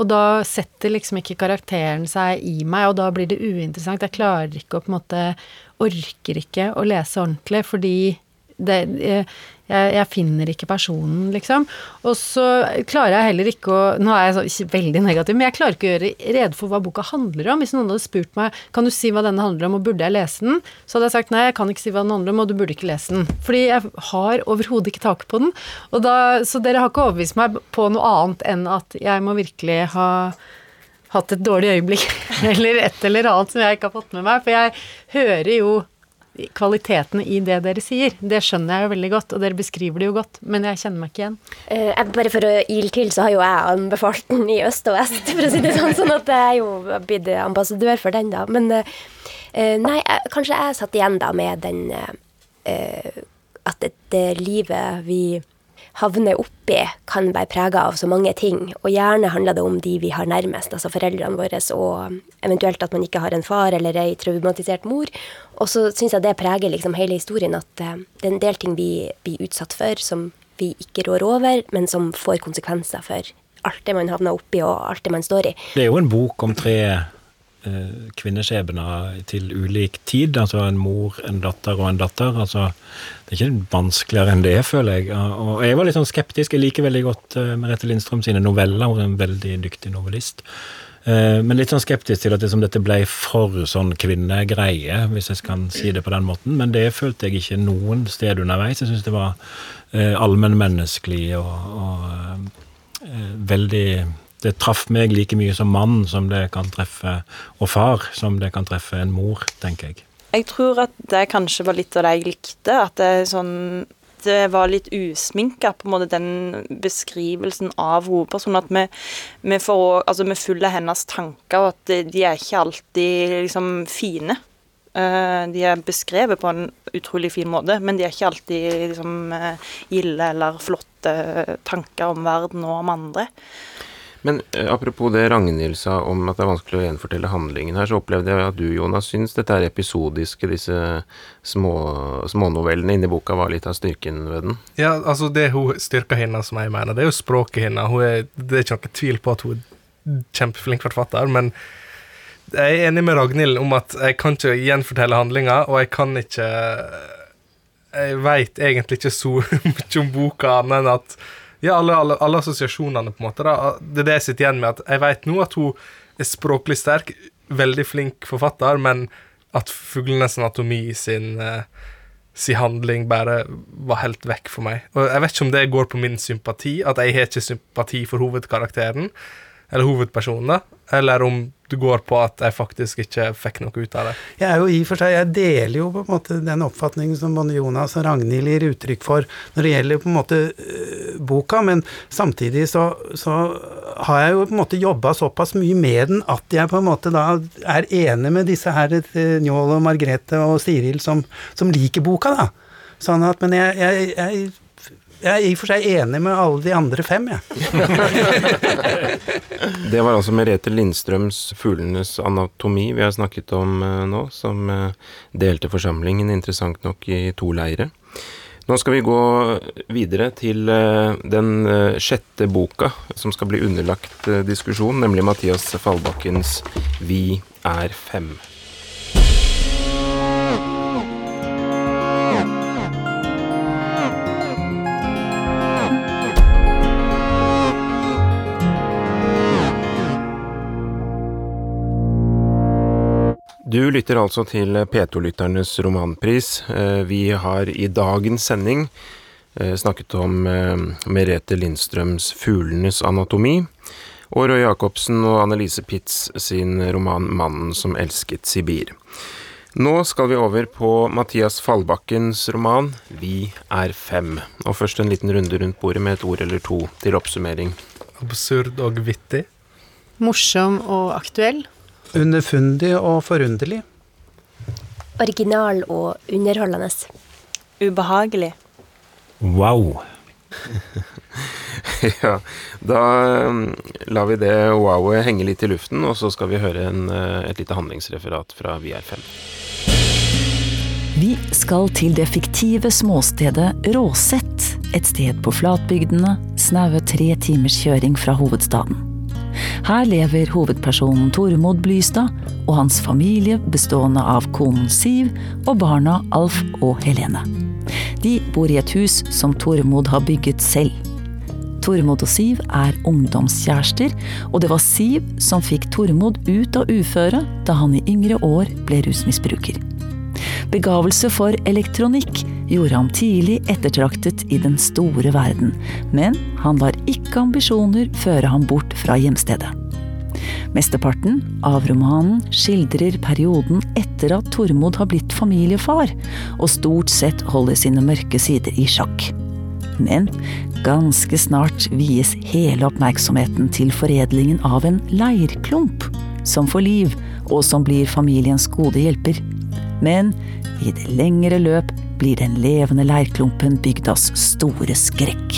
Speaker 6: Og da setter liksom ikke karakteren seg i meg, og da blir det uinteressant. Jeg klarer ikke å på en måte Orker ikke å lese ordentlig, fordi det, jeg, jeg finner ikke personen, liksom. Og så klarer jeg heller ikke å Nå er jeg så, veldig negativ, men jeg klarer ikke å gjøre rede for hva boka handler om. Hvis noen hadde spurt meg kan du si hva denne handler om, og burde jeg lese den, så hadde jeg sagt nei, jeg kan ikke si hva den handler om, og du burde ikke lese den. Fordi jeg har overhodet ikke tak på den. Og da, så dere har ikke overbevist meg på noe annet enn at jeg må virkelig ha hatt et dårlig øyeblikk, eller et eller annet som jeg ikke har fått med meg. For jeg hører jo kvalitetene i det dere sier. Det skjønner jeg jo veldig godt, og dere beskriver det jo godt, men jeg kjenner meg ikke igjen.
Speaker 4: Eh, bare for å ile til, så har jo jeg anbefalt den i øst og vest, for å si det sånn. Sånn at jeg er jo blitt ambassadør for den, da. Men eh, eh, nei, jeg, kanskje jeg satt igjen da med den eh, eh, At det, det livet vi havner oppi, kan være prega av så mange ting. Og gjerne handler det om de vi har nærmest, altså foreldrene våre, og eventuelt at man ikke har en far eller ei traumatisert mor. Og så syns jeg det preger liksom hele historien, at eh, det er en del ting vi blir utsatt for som vi ikke rår over, men som får konsekvenser for alt det man havner oppi, og alt det man står i.
Speaker 2: Det er jo en bok om tre eh, kvinneskjebner til ulik tid. Altså en mor, en datter og en datter. Altså, det er ikke vanskeligere enn det, føler jeg. Og jeg var litt sånn skeptisk. Jeg liker veldig godt eh, Merete Lindstrøm sine noveller. Hun er en veldig dyktig novellist. Eh, Men litt sånn skeptisk til at liksom dette ble for sånn kvinnegreie, hvis jeg kan si det på den måten. Men det følte jeg ikke noen sted underveis. Jeg syns det var eh, allmennmenneskelig og, og eh, veldig Det traff meg like mye som mann som det kan treffe, og far, som det kan treffe en mor, tenker jeg.
Speaker 3: Jeg tror at det kanskje var litt av det jeg likte. At det er sånn var litt usminka, på en måte, den beskrivelsen av hovedpersonen. At vi, vi, får, altså, vi følger hennes tanker, og at de er ikke alltid liksom fine. Eh, de er beskrevet på en utrolig fin måte, men de er ikke alltid liksom eh, gilde eller flotte tanker om verden og om andre.
Speaker 1: Men eh, apropos det Ragnhild sa om at det er vanskelig å gjenfortelle handlingen her, så opplevde jeg at du, Jonas, syns dette er episodiske, disse små, smånovellene inni boka var litt av styrken ved den.
Speaker 7: Ja, altså det hun styrker henne, som jeg mener, det er jo språket hennes. Det er ikke noen tvil på at hun er kjempeflink forfatter, men jeg er enig med Ragnhild om at jeg kan ikke gjenfortelle handlinga, og jeg kan ikke Jeg veit egentlig ikke så mye om boka annet enn at Ja, alle, alle, alle assosiasjonene, på en måte. Da. Det er det jeg sitter igjen med, at jeg vet nå at hun er språklig sterk, veldig flink forfatter, men at 'Fuglenes anatomi' sin uh, si handling bare var helt vekk for meg. Og Jeg vet ikke om det går på min sympati, at jeg har ikke sympati for hovedkarakteren, eller hovedpersonen, da, eller om du går på at jeg faktisk ikke fikk noe ut av det.
Speaker 5: Jeg er jo i og for seg, jeg deler jo på en måte den oppfatningen som både Jonas og Ragnhild gir uttrykk for når det gjelder på en måte øh, boka, men samtidig så, så har jeg jo på en måte jobba såpass mye med den at jeg på en måte da er enig med disse her øh, Njål og Margrethe og Siril som, som liker boka, da. Sånn at, men jeg, jeg, jeg jeg er i og for seg enig med alle de andre fem, jeg.
Speaker 1: det var altså Merete Lindstrøms 'Fuglenes anatomi' vi har snakket om uh, nå, som uh, delte forsamlingen interessant nok i to leire. Nå skal vi gå videre til uh, den sjette boka som skal bli underlagt diskusjon, nemlig Mathias Fallbakkens 'Vi er fem'. Du lytter altså til P2-lytternes romanpris. Eh, vi har i dagens sending eh, snakket om eh, Merete Lindstrøms 'Fuglenes anatomi' og Roy Jacobsen og Annelise Pitz sin roman 'Mannen som elsket Sibir'. Nå skal vi over på Mathias Fallbakkens roman 'Vi er fem'. Og først en liten runde rundt bordet med et ord eller to til oppsummering.
Speaker 7: Absurd og vittig.
Speaker 6: Morsom og aktuell.
Speaker 5: Underfundig og forunderlig.
Speaker 4: Original og underholdende.
Speaker 3: Ubehagelig.
Speaker 2: Wow.
Speaker 1: ja, da um, lar vi det wowet henge litt i luften, og så skal vi høre en, uh, et lite handlingsreferat fra VR5.
Speaker 8: Vi skal til det fiktive småstedet Råsett, et sted på flatbygdene, snaue tre timers kjøring fra hovedstaden. Her lever hovedpersonen Tormod Blystad og hans familie bestående av konen Siv og barna Alf og Helene. De bor i et hus som Tormod har bygget selv. Tormod og Siv er ungdomskjærester, og det var Siv som fikk Tormod ut av uføret da han i yngre år ble rusmisbruker. Begavelse for elektronikk gjorde ham tidlig ettertraktet i den store verden, men han lar ikke ambisjoner føre ham bort fra hjemstedet. Mesteparten av romanen skildrer perioden etter at Tormod har blitt familiefar, og stort sett holder sine mørke sider i sjakk. Men ganske snart vies hele oppmerksomheten til foredlingen av en leirklump, som får liv, og som blir familiens gode hjelper. Men i det lengre løp blir den levende leirklumpen bygdas store skrekk.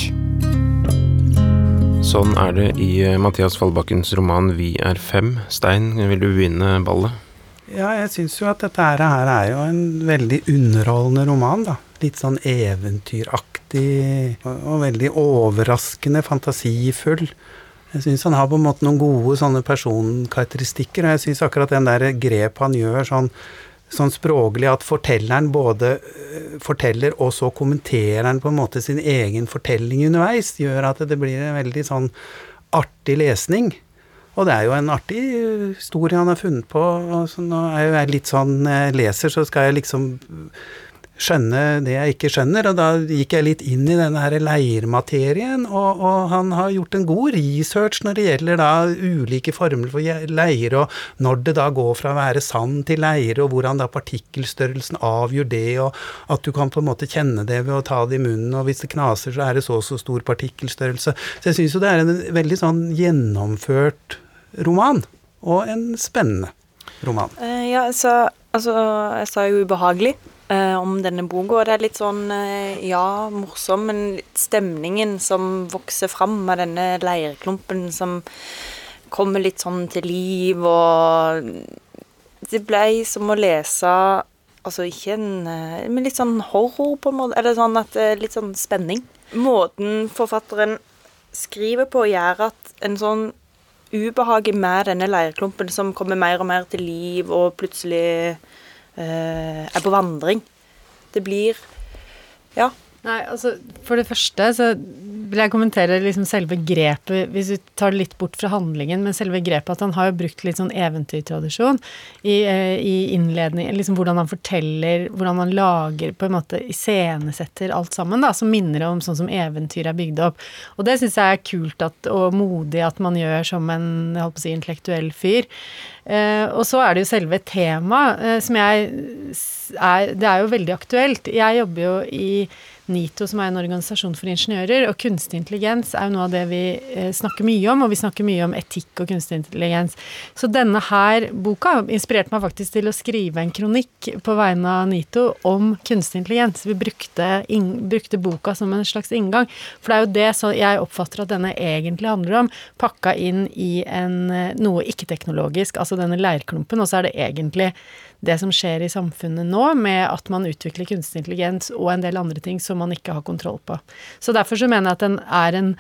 Speaker 1: Sånn er det i eh, Mathias Fallbakkens roman 'Vi er fem'. Stein, vil du begynne ballet?
Speaker 5: Ja, jeg syns jo at dette her er jo en veldig underholdende roman, da. Litt sånn eventyraktig og veldig overraskende fantasifull. Jeg syns han har på en måte noen gode sånne personkarakteristikker, og jeg syns akkurat den der grep han gjør sånn sånn språklig at fortelleren både eh, forteller og så kommenterer han på en måte sin egen fortelling underveis, gjør at det blir en veldig sånn artig lesning. Og det er jo en artig historie han har funnet på. så nå er jeg litt sånn jeg leser, så skal jeg liksom skjønne det jeg ikke skjønner. Og da gikk jeg litt inn i denne her leirmaterien, og, og, han har gjort en god research når det gjelder da ulike former for leire, og når det da går fra å være sand til leire, og hvordan da partikkelstørrelsen avgjør det, og at du kan på en måte kjenne det ved å ta det i munnen, og hvis det knaser, så er det så og så stor partikkelstørrelse. Så jeg syns jo det er en veldig sånn gjennomført roman, og en spennende roman.
Speaker 3: Uh, ja, så altså, jeg sa jo ubehagelig uh, om denne boka. Det er litt sånn, uh, ja, morsom, men stemningen som vokser fram med denne leirklumpen som kommer litt sånn til liv, og Det ble som å lese Altså ikke en uh, Men litt sånn horror, på en måte. Eller sånn at Litt sånn spenning. Måten forfatteren skriver på, gjør at en sånn ubehaget med denne leirklumpen som kommer mer og mer til liv, og plutselig er på vandring. Det blir Ja.
Speaker 6: Nei, altså For det første så vil jeg kommentere liksom selve grepet, hvis du tar det litt bort fra handlingen, men selve grepet at han har jo brukt litt sånn eventyrtradisjon i, eh, i innledning, liksom hvordan han forteller, hvordan han lager, på en måte iscenesetter alt sammen, da, som minner om sånn som eventyr er bygd opp. Og det syns jeg er kult at, og modig at man gjør som en jeg å si, intellektuell fyr. Uh, og så er det jo selve temaet, uh, som jeg er Det er jo veldig aktuelt. Jeg jobber jo i NITO, som er en organisasjon for ingeniører, og kunstig intelligens er jo noe av det vi eh, snakker mye om, og vi snakker mye om etikk og kunstig intelligens. Så denne her boka inspirerte meg faktisk til å skrive en kronikk på vegne av NITO om kunstig intelligens. Vi brukte, in, brukte boka som en slags inngang, for det er jo det jeg oppfatter at denne egentlig handler om, pakka inn i en, eh, noe ikke-teknologisk, altså denne leirklumpen, og så er det egentlig det som skjer i samfunnet nå, med at man utvikler kunstig intelligens og en del andre ting som man ikke har kontroll på. Så derfor så mener jeg at den er en,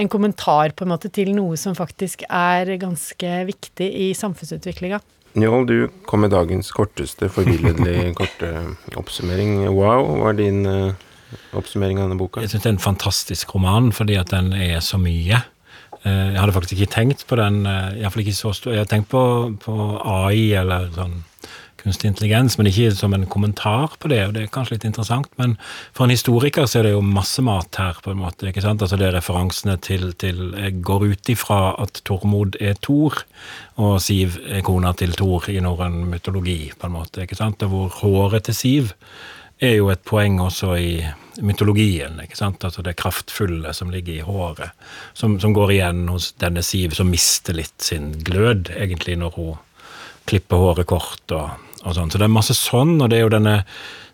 Speaker 6: en kommentar på en måte til noe som faktisk er ganske viktig i samfunnsutviklinga.
Speaker 1: Njål, du kom med dagens korteste, forbilledlig korte oppsummering. Wow, hva er din uh, oppsummering av denne boka?
Speaker 2: Jeg syns det er en fantastisk roman, fordi at den er så mye. Eh, jeg hadde faktisk ikke tenkt på den, eh, iallfall ikke så stor Jeg har tenkt på, på, AI eller sånn kunstig intelligens, men ikke som en kommentar på det, og det er kanskje litt interessant. Men for en historiker så er det jo masse mat her, på en måte. ikke sant? Altså det er referansene til, til Jeg går ut ifra at Tormod er Thor, og Siv er kona til Thor i norrøn mytologi, på en måte. ikke sant? Og hvor håret til Siv er jo et poeng også i mytologien. ikke sant? Altså det kraftfulle som ligger i håret, som, som, går igjen hos denne Siv, som mister litt sin glød, egentlig, når hun klipper håret kort og, og sånn. Så det er masse sånn, og det er jo denne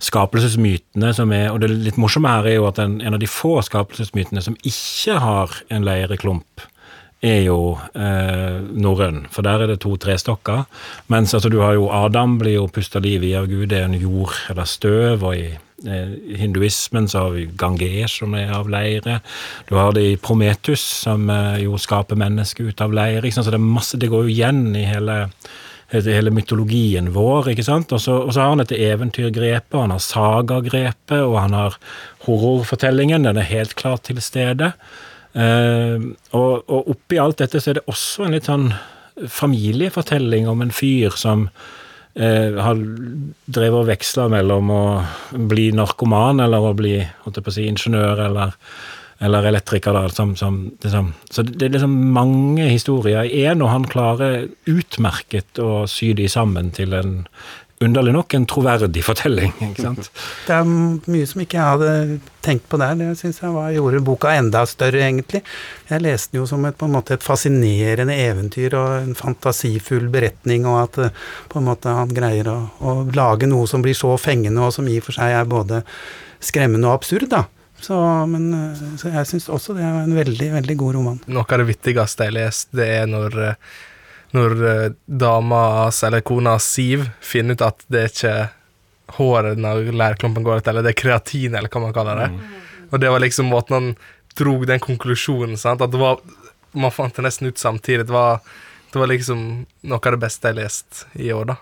Speaker 2: skapelsesmytene som er Og det litt morsomme her er jo at en, en av de få skapelsesmytene som ikke har en leireklump, er jo eh, norrøn, for der er det to trestokker. Mens altså, du har jo Adam blir jo pusta liv i av Gud, det er en jord eller støv. og i eh, hinduismen så har vi Ganges, som er av leire. Du har det i Prometus, som eh, jo skaper mennesket ut av leire. Så det, masse, det går jo igjen i hele, hele mytologien vår. ikke sant? Og så, og så har han dette eventyrgrepet, han har sagagrepet, og han har horrorfortellingen. Den er helt klart til stede. Uh, og, og oppi alt dette så er det også en litt sånn familiefortelling om en fyr som eh, har drevet og veksla mellom å bli narkoman eller å bli å si, ingeniør eller, eller elektriker. Da, som, som, liksom, så det er liksom mange historier i én, og han klarer utmerket å sy de sammen til en underlig nok en troverdig fortelling. ikke sant?
Speaker 5: Det er mye som ikke jeg hadde tenkt på der. Det syns jeg var, gjorde boka enda større, egentlig. Jeg leste den jo som et, på en måte et fascinerende eventyr og en fantasifull beretning, og at eh, på en måte han greier å, å lage noe som blir så fengende, og som i og for seg er både skremmende og absurd, da. Så, men, eh, så jeg syns også det er en veldig, veldig god roman.
Speaker 7: Noe av det vittigste jeg har lest, det er når uh når uh, dama eller kona Siv finner ut at det er ikke håret når lærklumpen går ut, eller det er kreatin, eller hva man kaller det. Mm. Og det var liksom måten han dro den konklusjonen, sant? at det var Man fant det nesten ut samtidig. Det var, det var liksom noe av det beste jeg har lest i år, da.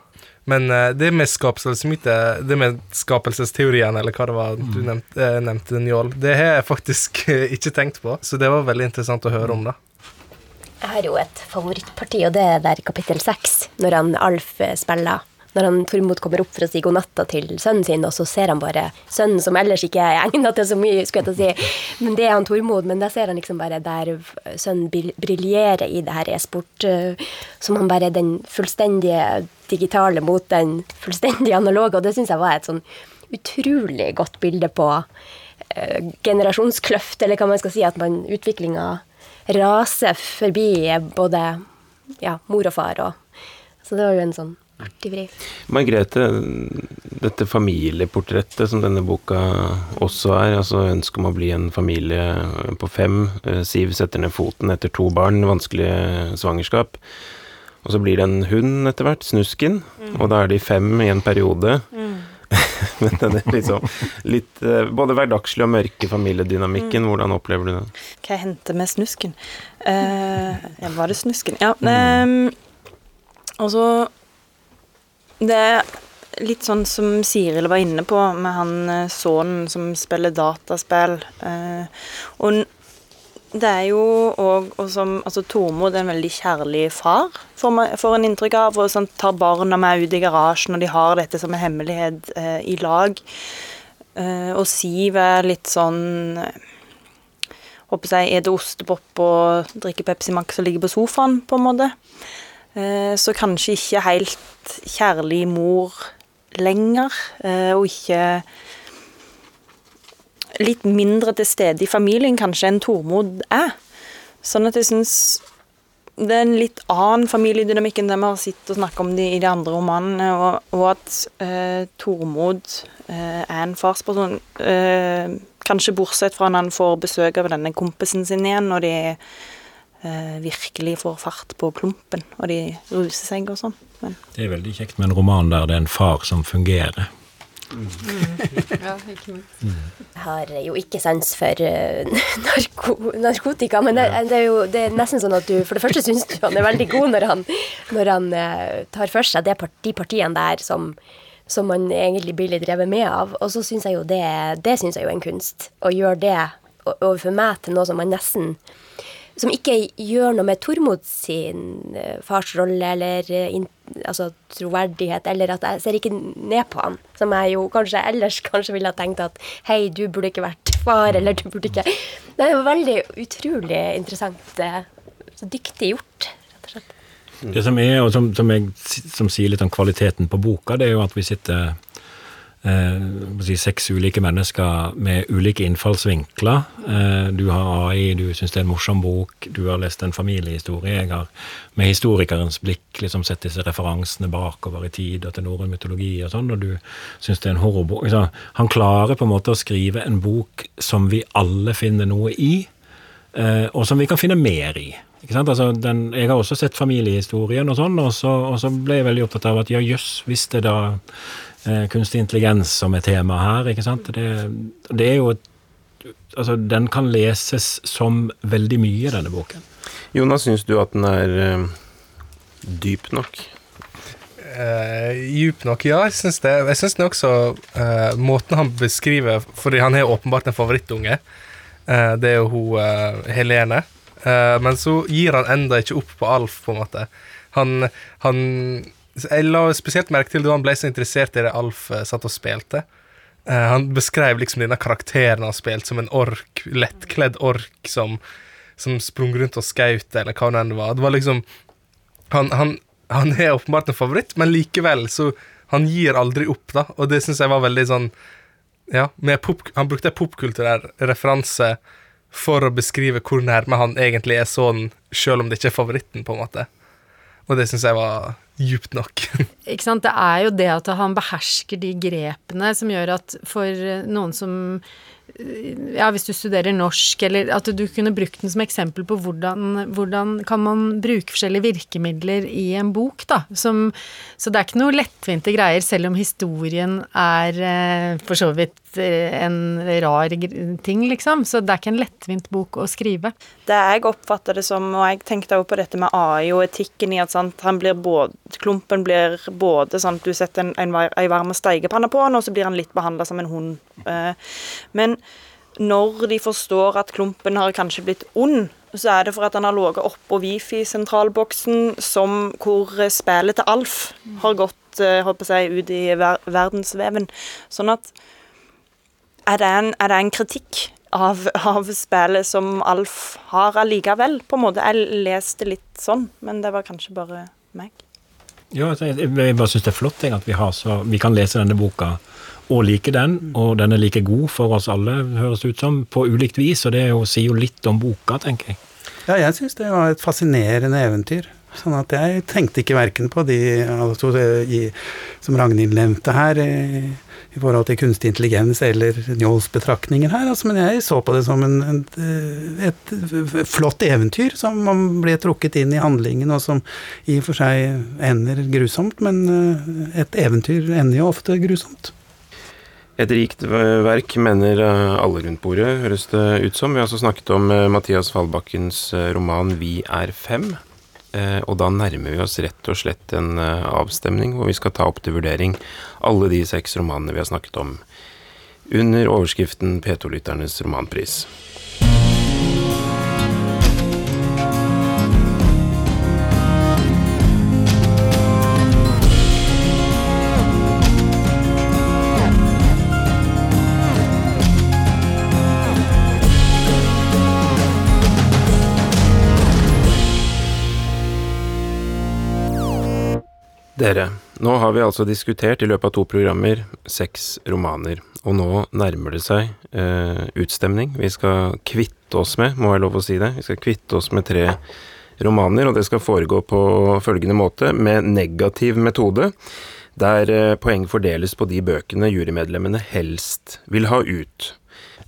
Speaker 7: Men uh, det med skapelsesmyte, det med skapelsesteorien, eller hva det var du mm. nevnte, uh, nevnte Njål, det har jeg faktisk ikke tenkt på, så det var veldig interessant å høre om, da.
Speaker 4: Jeg har jo et favorittparti, og det er der kapittel seks, når han Alf eh, spiller. Når han Tormod kommer opp for å si god natta til sønnen sin, og så ser han bare sønnen som ellers ikke er egnet til så mye, skulle jeg si, men det er han Tormod. Men der ser han liksom bare der sønnen briljerer i det her e-sport, eh, som han bare er den fullstendige digitale mot den fullstendige analoge, og det syns jeg var et sånn utrolig godt bilde på uh, generasjonskløft, eller hva man skal si, at man utviklinga rase forbi både ja, mor og far. Og, så det var jo en sånn artig vri.
Speaker 1: Margrethe, dette familieportrettet som denne boka også er, altså ønsket om å bli en familie på fem. Eh, Siv setter ned foten etter to barn, vanskelig svangerskap. Og så blir det en hund etter hvert, Snusken, mm. og da er de fem i en periode. Mm. Men den er liksom litt uh, både hverdagslig og mørke familiedynamikken. Mm. Hvordan opplever du den?
Speaker 3: Hva jeg henter med snusken? Uh, ja, var det snusken? Ja. Mm. Um, og så Det litt sånn som Siril var inne på, med han eh, sønnen som spiller dataspill. Uh, og det er jo òg Altså, Tormod er en veldig kjærlig far, får, man, får en inntrykk av. Og sånn, tar barna med ut i garasjen, og de har dette som en hemmelighet eh, i lag. Eh, og Siv er litt sånn Håper jeg er det ostepop og drikker Pepsi Max og ligger på sofaen, på en måte. Eh, så kanskje ikke helt kjærlig mor lenger, eh, og ikke litt mindre til stede i familien kanskje enn Tormod er. Sånn at jeg syns det er en litt annen familiedynamikk enn det vi har sett og snakket om de, i de andre romanene, og, og at eh, Tormod eh, er en farsperson. Eh, kanskje bortsett fra når han får besøk av denne kompisen sin igjen, og de eh, virkelig får fart på klumpen, og de ruser seg og sånn.
Speaker 2: Det er veldig kjekt med en roman der det er en far som fungerer.
Speaker 6: Mm. ja, ikke minst.
Speaker 4: Jeg har jo ikke sans for uh, narko narkotika, men det, det, er jo det er nesten sånn at du For det første syns du han er veldig god når han, når han uh, tar for seg part, de partiene der som, som man egentlig blir litt revet med av. Og så syns jeg jo det Det synes jeg jo er en kunst. Å gjøre det overfor meg til noe som man nesten som ikke gjør noe med Tormod sin fars farsrolle eller altså, troverdighet, eller at jeg ser ikke ned på han, som jeg jo kanskje ellers kanskje ville ha tenkt at hei, du burde ikke vært far, eller du burde ikke Det er jo veldig utrolig interessant. Uh, så dyktig gjort, rett og slett.
Speaker 2: Det som er, og som, som, jeg, som sier litt om kvaliteten på boka, det er jo at vi sitter eh, seks ulike mennesker med ulike innfallsvinkler. Eh, du har AI, du syns det er en morsom bok, du har lest en familiehistorie. Jeg har med historikerens blikk liksom sett disse referansene bakover i tid og til norrøn mytologi og sånn, og du syns det er en horrorbok. Altså, han klarer på en måte å skrive en bok som vi alle finner noe i, eh, og som vi kan finne mer i. Altså, den, jeg har også sett familiehistorien og sånn, og så, og så ble jeg veldig opptatt av at ja, jøss, hvis det da eh, kunstig intelligens som er tema her. ikke sant? Det, det, er jo et Altså, den kan leses som veldig mye, denne boken.
Speaker 1: Jonas, syns du at den er eh, dyp nok?
Speaker 7: Uh, djup nok, ja. Jeg syns det. Jeg syns den også uh, Måten han beskriver Fordi han er åpenbart en favorittunge. Uh, det er jo hun Helene. men så gir han enda ikke opp på Alf, på en måte. Han, han jeg la spesielt merke til da han ble så interessert i det Alf uh, satt og spilte. Uh, han beskrev liksom denne karakteren han spilte, som en ork, lettkledd ork som, som sprang rundt og skjøt, eller hva det enn var. Det var liksom han, han, han, er åpenbart en favoritt, men likevel så Han gir aldri opp, da, og det syns jeg var veldig sånn Ja, pop, han brukte popkulturell referanse for å beskrive hvor nærme han egentlig er sånn, sjøl om det ikke er favoritten, på en måte. Og det syns jeg var djupt nok.
Speaker 6: Ikke sant. Det er jo det at han behersker de grepene som gjør at for noen som ja, hvis du studerer norsk, eller at du kunne brukt den som eksempel på hvordan, hvordan kan man bruke forskjellige virkemidler i en bok, da. Som, så det er ikke noe lettvinte greier, selv om historien er eh, for så vidt eh, en rar ting, liksom. Så det er ikke en lettvint bok å skrive.
Speaker 3: Det jeg oppfatter det som, og jeg tenkte også på dette med AI og etikken i at sant, blir både, klumpen blir både sånn du setter en, en varm steigepanne på han, og så blir han litt behandla som en hund. Eh, men når de forstår at klumpen har kanskje blitt ond, så er det for at han har ligget oppå Wifi-sentralboksen hvor spillet til Alf har gått håper å si, ut i ver verdensveven. Sånn at er det en, er det en kritikk av, av, spillet som Alf har allikevel, på en måte? Jeg leste litt sånn, men det var kanskje bare meg.
Speaker 2: Ja, altså, jeg, jeg bare syns det er flott at vi, så, vi kan lese denne boka og like den, og den er like god for oss alle, høres det ut som, på ulikt vis. Og det jo, sier jo litt om boka, tenker jeg.
Speaker 5: Ja, jeg syns det var et fascinerende eventyr. Sånn at jeg tenkte ikke verken på de altså, i, som Ragnhild nevnte her, i, i, forhold til kunstig intelligens eller Njåls betraktninger her, altså, men jeg så på det som en, en, et, et flott eventyr som man ble trukket inn i handlingen, og som i og for seg ender grusomt, men eh, et eventyr ender jo ofte grusomt.
Speaker 1: Et rikt verk, mener eh, alle rundt bordet, høres det ut som. Vi har også snakket om eh, Mathias Fallbakkens eh, roman 'Vi er fem'. Og da nærmer vi oss rett og slett en avstemning hvor vi skal ta opp til vurdering alle de seks romanene vi har snakket om under overskriften P2-lytternes romanpris. Dere, nå har vi altså diskutert i løpet av to programmer seks romaner, og nå nærmer det seg eh, utstemning. Vi skal kvitte oss med, må jeg lov å si det, vi skal kvitte oss med tre romaner, og det skal foregå på følgende måte, med negativ metode, der eh, poeng fordeles på de bøkene jurymedlemmene helst vil ha ut.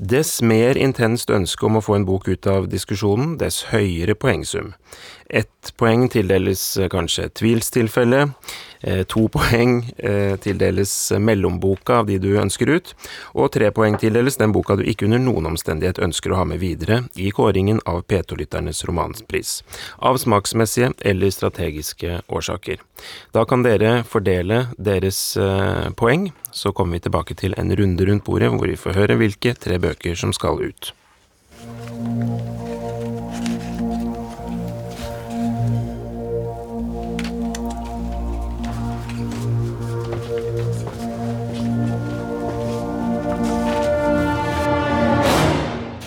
Speaker 1: Dess mer intenst ønske om å få en bok ut av diskusjonen, dess høyere poengsum. Ett poeng tildeles eh, kanskje tvilstilfelle, eh, to poeng eh, tildeles mellomboka av de du ønsker ut, og tre poeng tildeles den boka du ikke under noen omstendighet ønsker å ha med videre i kåringen av P2-lytternes romanpris, av smaksmessige eller strategiske årsaker. Da kan dere fordele deres poeng så kommer vi tilbake til en runde rundt bordet hvor vi får høre hvilke tre bøker som skal ut.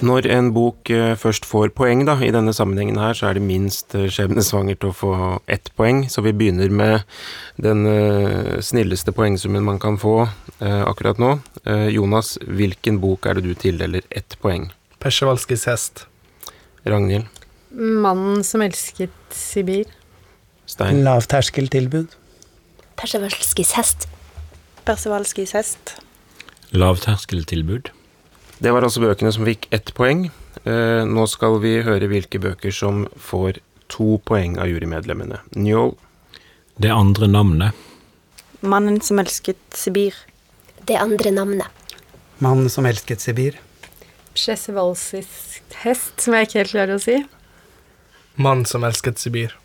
Speaker 1: Når en bok eh, først får poeng, da, i denne sammenhengen her, så er det minst eh, skjebnesvangert å få ett poeng. Så vi begynner med den uh, snilleste poengsummen man kan få akkurat nå. Jonas, hvilken bok er det du tildeler ett poeng?
Speaker 7: Persevalskis hest.
Speaker 1: Ragnhild?
Speaker 6: 'Mannen som elsket Sibir'.
Speaker 1: Stein?
Speaker 5: Lavterskeltilbud.
Speaker 4: Persevalskis hest.
Speaker 3: Persevalskis hest.
Speaker 2: Lavterskeltilbud.
Speaker 1: Det var altså bøkene som fikk ett poeng. Eh, nå skal vi høre hvilke bøker som får to poeng av jurymedlemmene. Njål.
Speaker 2: Det andre navnet.
Speaker 3: Mannen som elsket Sibir.
Speaker 4: Det andre navnet.
Speaker 5: Mannen som elsket Sibir.
Speaker 6: Przesvalsis hest, som jeg ikke helt klarer å si.
Speaker 7: Mann som elsket Sibir.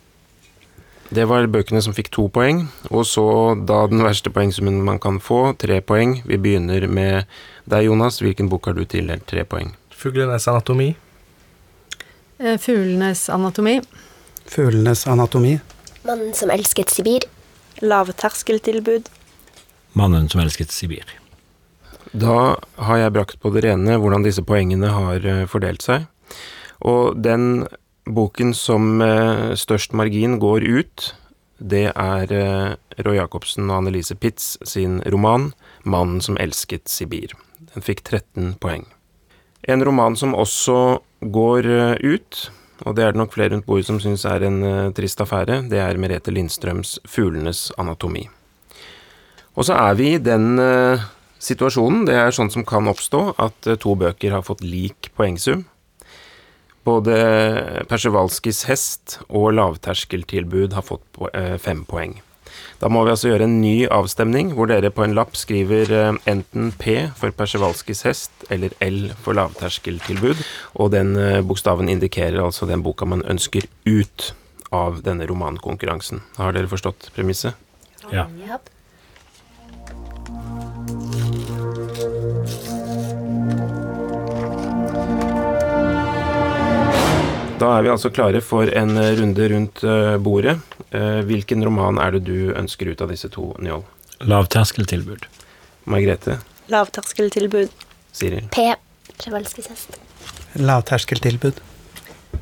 Speaker 1: Det var bøkene som fikk to poeng, og så da den verste poengsummen man kan få, tre poeng. Vi begynner med deg, Jonas. Hvilken bok har du tildelt tre poeng?
Speaker 7: Fuglenes anatomi.
Speaker 6: Eh, Fuglenes anatomi.
Speaker 5: Fuglenes anatomi.
Speaker 4: Mannen som elsket Sibir.
Speaker 3: Lavterskeltilbud.
Speaker 2: Mannen som elsket Sibir.
Speaker 1: Da har jeg brakt på det rene hvordan disse poengene har eh, fordelt seg. Og den boken som med størst margin går ut, det er eh, Roy Jacobsen og Annelise Pitz sin roman 'Mannen som elsket Sibir'. Den fikk 13 poeng. En roman som også går eh, ut, og det er det nok flere rundt bordet som syns er en trist affære, det er Merete Lindstrøms 'Fuglenes anatomi'. Og så er vi i den situasjonen, det er sånn som kan oppstå, at to bøker har fått lik poengsum. Både Persevalskis hest og lavterskeltilbud har fått fem poeng. Da må vi altså gjøre en ny avstemning, hvor dere på en lapp skriver enten P for Persevalskis hest eller L for lavterskeltilbud, og den bokstaven indikerer altså den boka man ønsker ut av denne romankonkurransen. Har dere forstått premisset?
Speaker 2: Ja.
Speaker 1: Da er vi altså klare for en runde rundt bordet. Hvilken roman er det du ønsker ut av disse to, Njål?
Speaker 2: Lavterskeltilbud.
Speaker 1: Margrethe?
Speaker 3: Lavterskeltilbud.
Speaker 1: Siril?
Speaker 4: P. Prevalskisk hest.
Speaker 5: Lavterskeltilbud.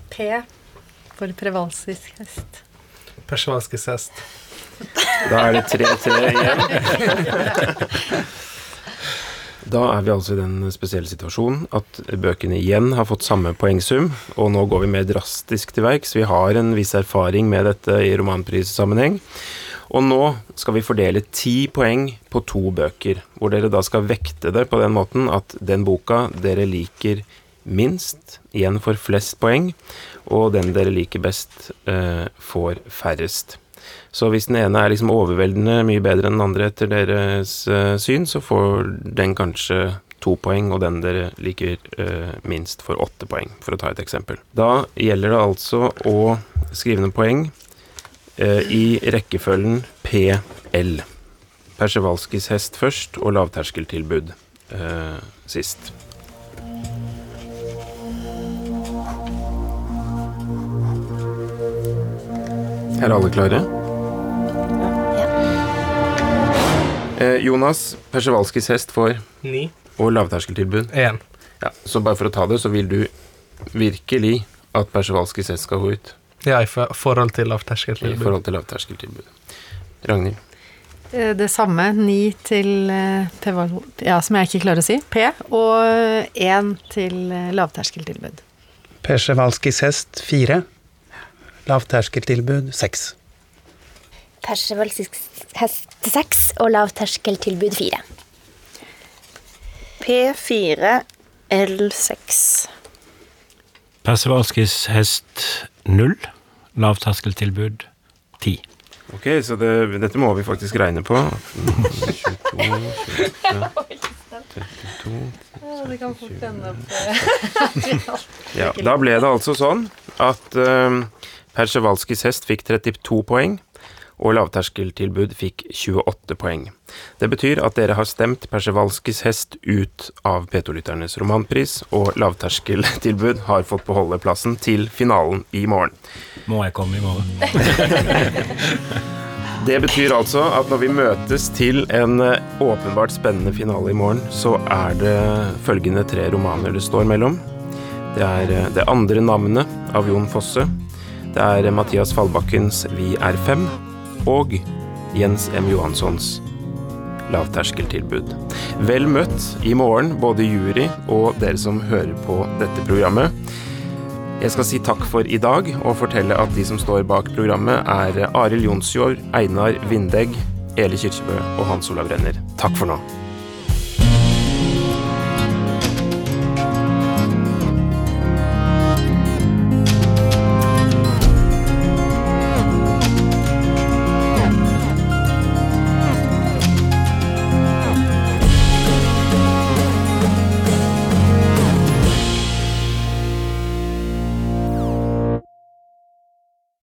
Speaker 6: P for prevalskisk hest.
Speaker 7: Persvalskisk hest.
Speaker 1: Da er det 3-3 igjen. Da er vi altså i den spesielle situasjonen at bøkene igjen har fått samme poengsum, og nå går vi mer drastisk til verks. Vi har en viss erfaring med dette i romanprissammenheng. Og nå skal vi fordele ti poeng på to bøker, hvor dere da skal vekte det på den måten at den boka dere liker minst, igjen får flest poeng, og den dere liker best, eh, får færrest. Så hvis den ene er liksom overveldende mye bedre enn den andre etter deres uh, syn, så får den kanskje to poeng, og den dere liker uh, minst, får åtte poeng, for å ta et eksempel. Da gjelder det altså å skrive ned poeng uh, i rekkefølgen PL. Persevalskis hest først og lavterskeltilbud sist. Er alle klare? Jonas, Persevalskis hest får
Speaker 7: Ni.
Speaker 1: og lavterskeltilbud.
Speaker 7: Én.
Speaker 1: Ja, så bare for å ta det, så vil du virkelig at Persevalskis hest skal gå ut
Speaker 7: Ja, i forhold til
Speaker 1: i
Speaker 7: lavterskeltilbud.
Speaker 1: forhold til lavterskeltilbud. Ragnhild.
Speaker 6: Eh, Det samme, ni til eh, ja, som jeg ikke klarer å si, P, og én til eh, lavterskeltilbud.
Speaker 5: Persevalskis hest fire. Lavterskeltilbud seks.
Speaker 4: Persevalskis hest seks og lavterskeltilbud fire.
Speaker 3: P4 L6.
Speaker 2: Persevalskis hest null. Lavterskeltilbud ti.
Speaker 1: Ok, så det, dette må vi faktisk regne på. 22, 23, 32
Speaker 6: Det kan fort ende opp
Speaker 1: Ja, da ble det altså sånn at uh, Persevalskis hest fikk 32 poeng, og lavterskeltilbud fikk 28 poeng. Det betyr at dere har stemt Persevalskis hest ut av P2-lytternes romanpris, og lavterskeltilbud har fått beholde plassen til finalen i morgen.
Speaker 2: Må jeg komme i morgen?
Speaker 1: Det betyr altså at når vi møtes til en eh, åpenbart spennende finale i morgen, så er det følgende tre romaner det står mellom. Det er eh, Det andre navnet av Jon Fosse. Det er Mathias Fallbakkens Vi er fem. Og Jens M. Johanssons lavterskeltilbud. Vel møtt i morgen, både jury og dere som hører på dette programmet. Jeg skal si takk for i dag, og fortelle at de som står bak programmet, er Arild Jonsjord, Einar Vindegg, Eli Kirkebø og Hans Olav Renner. Takk for nå.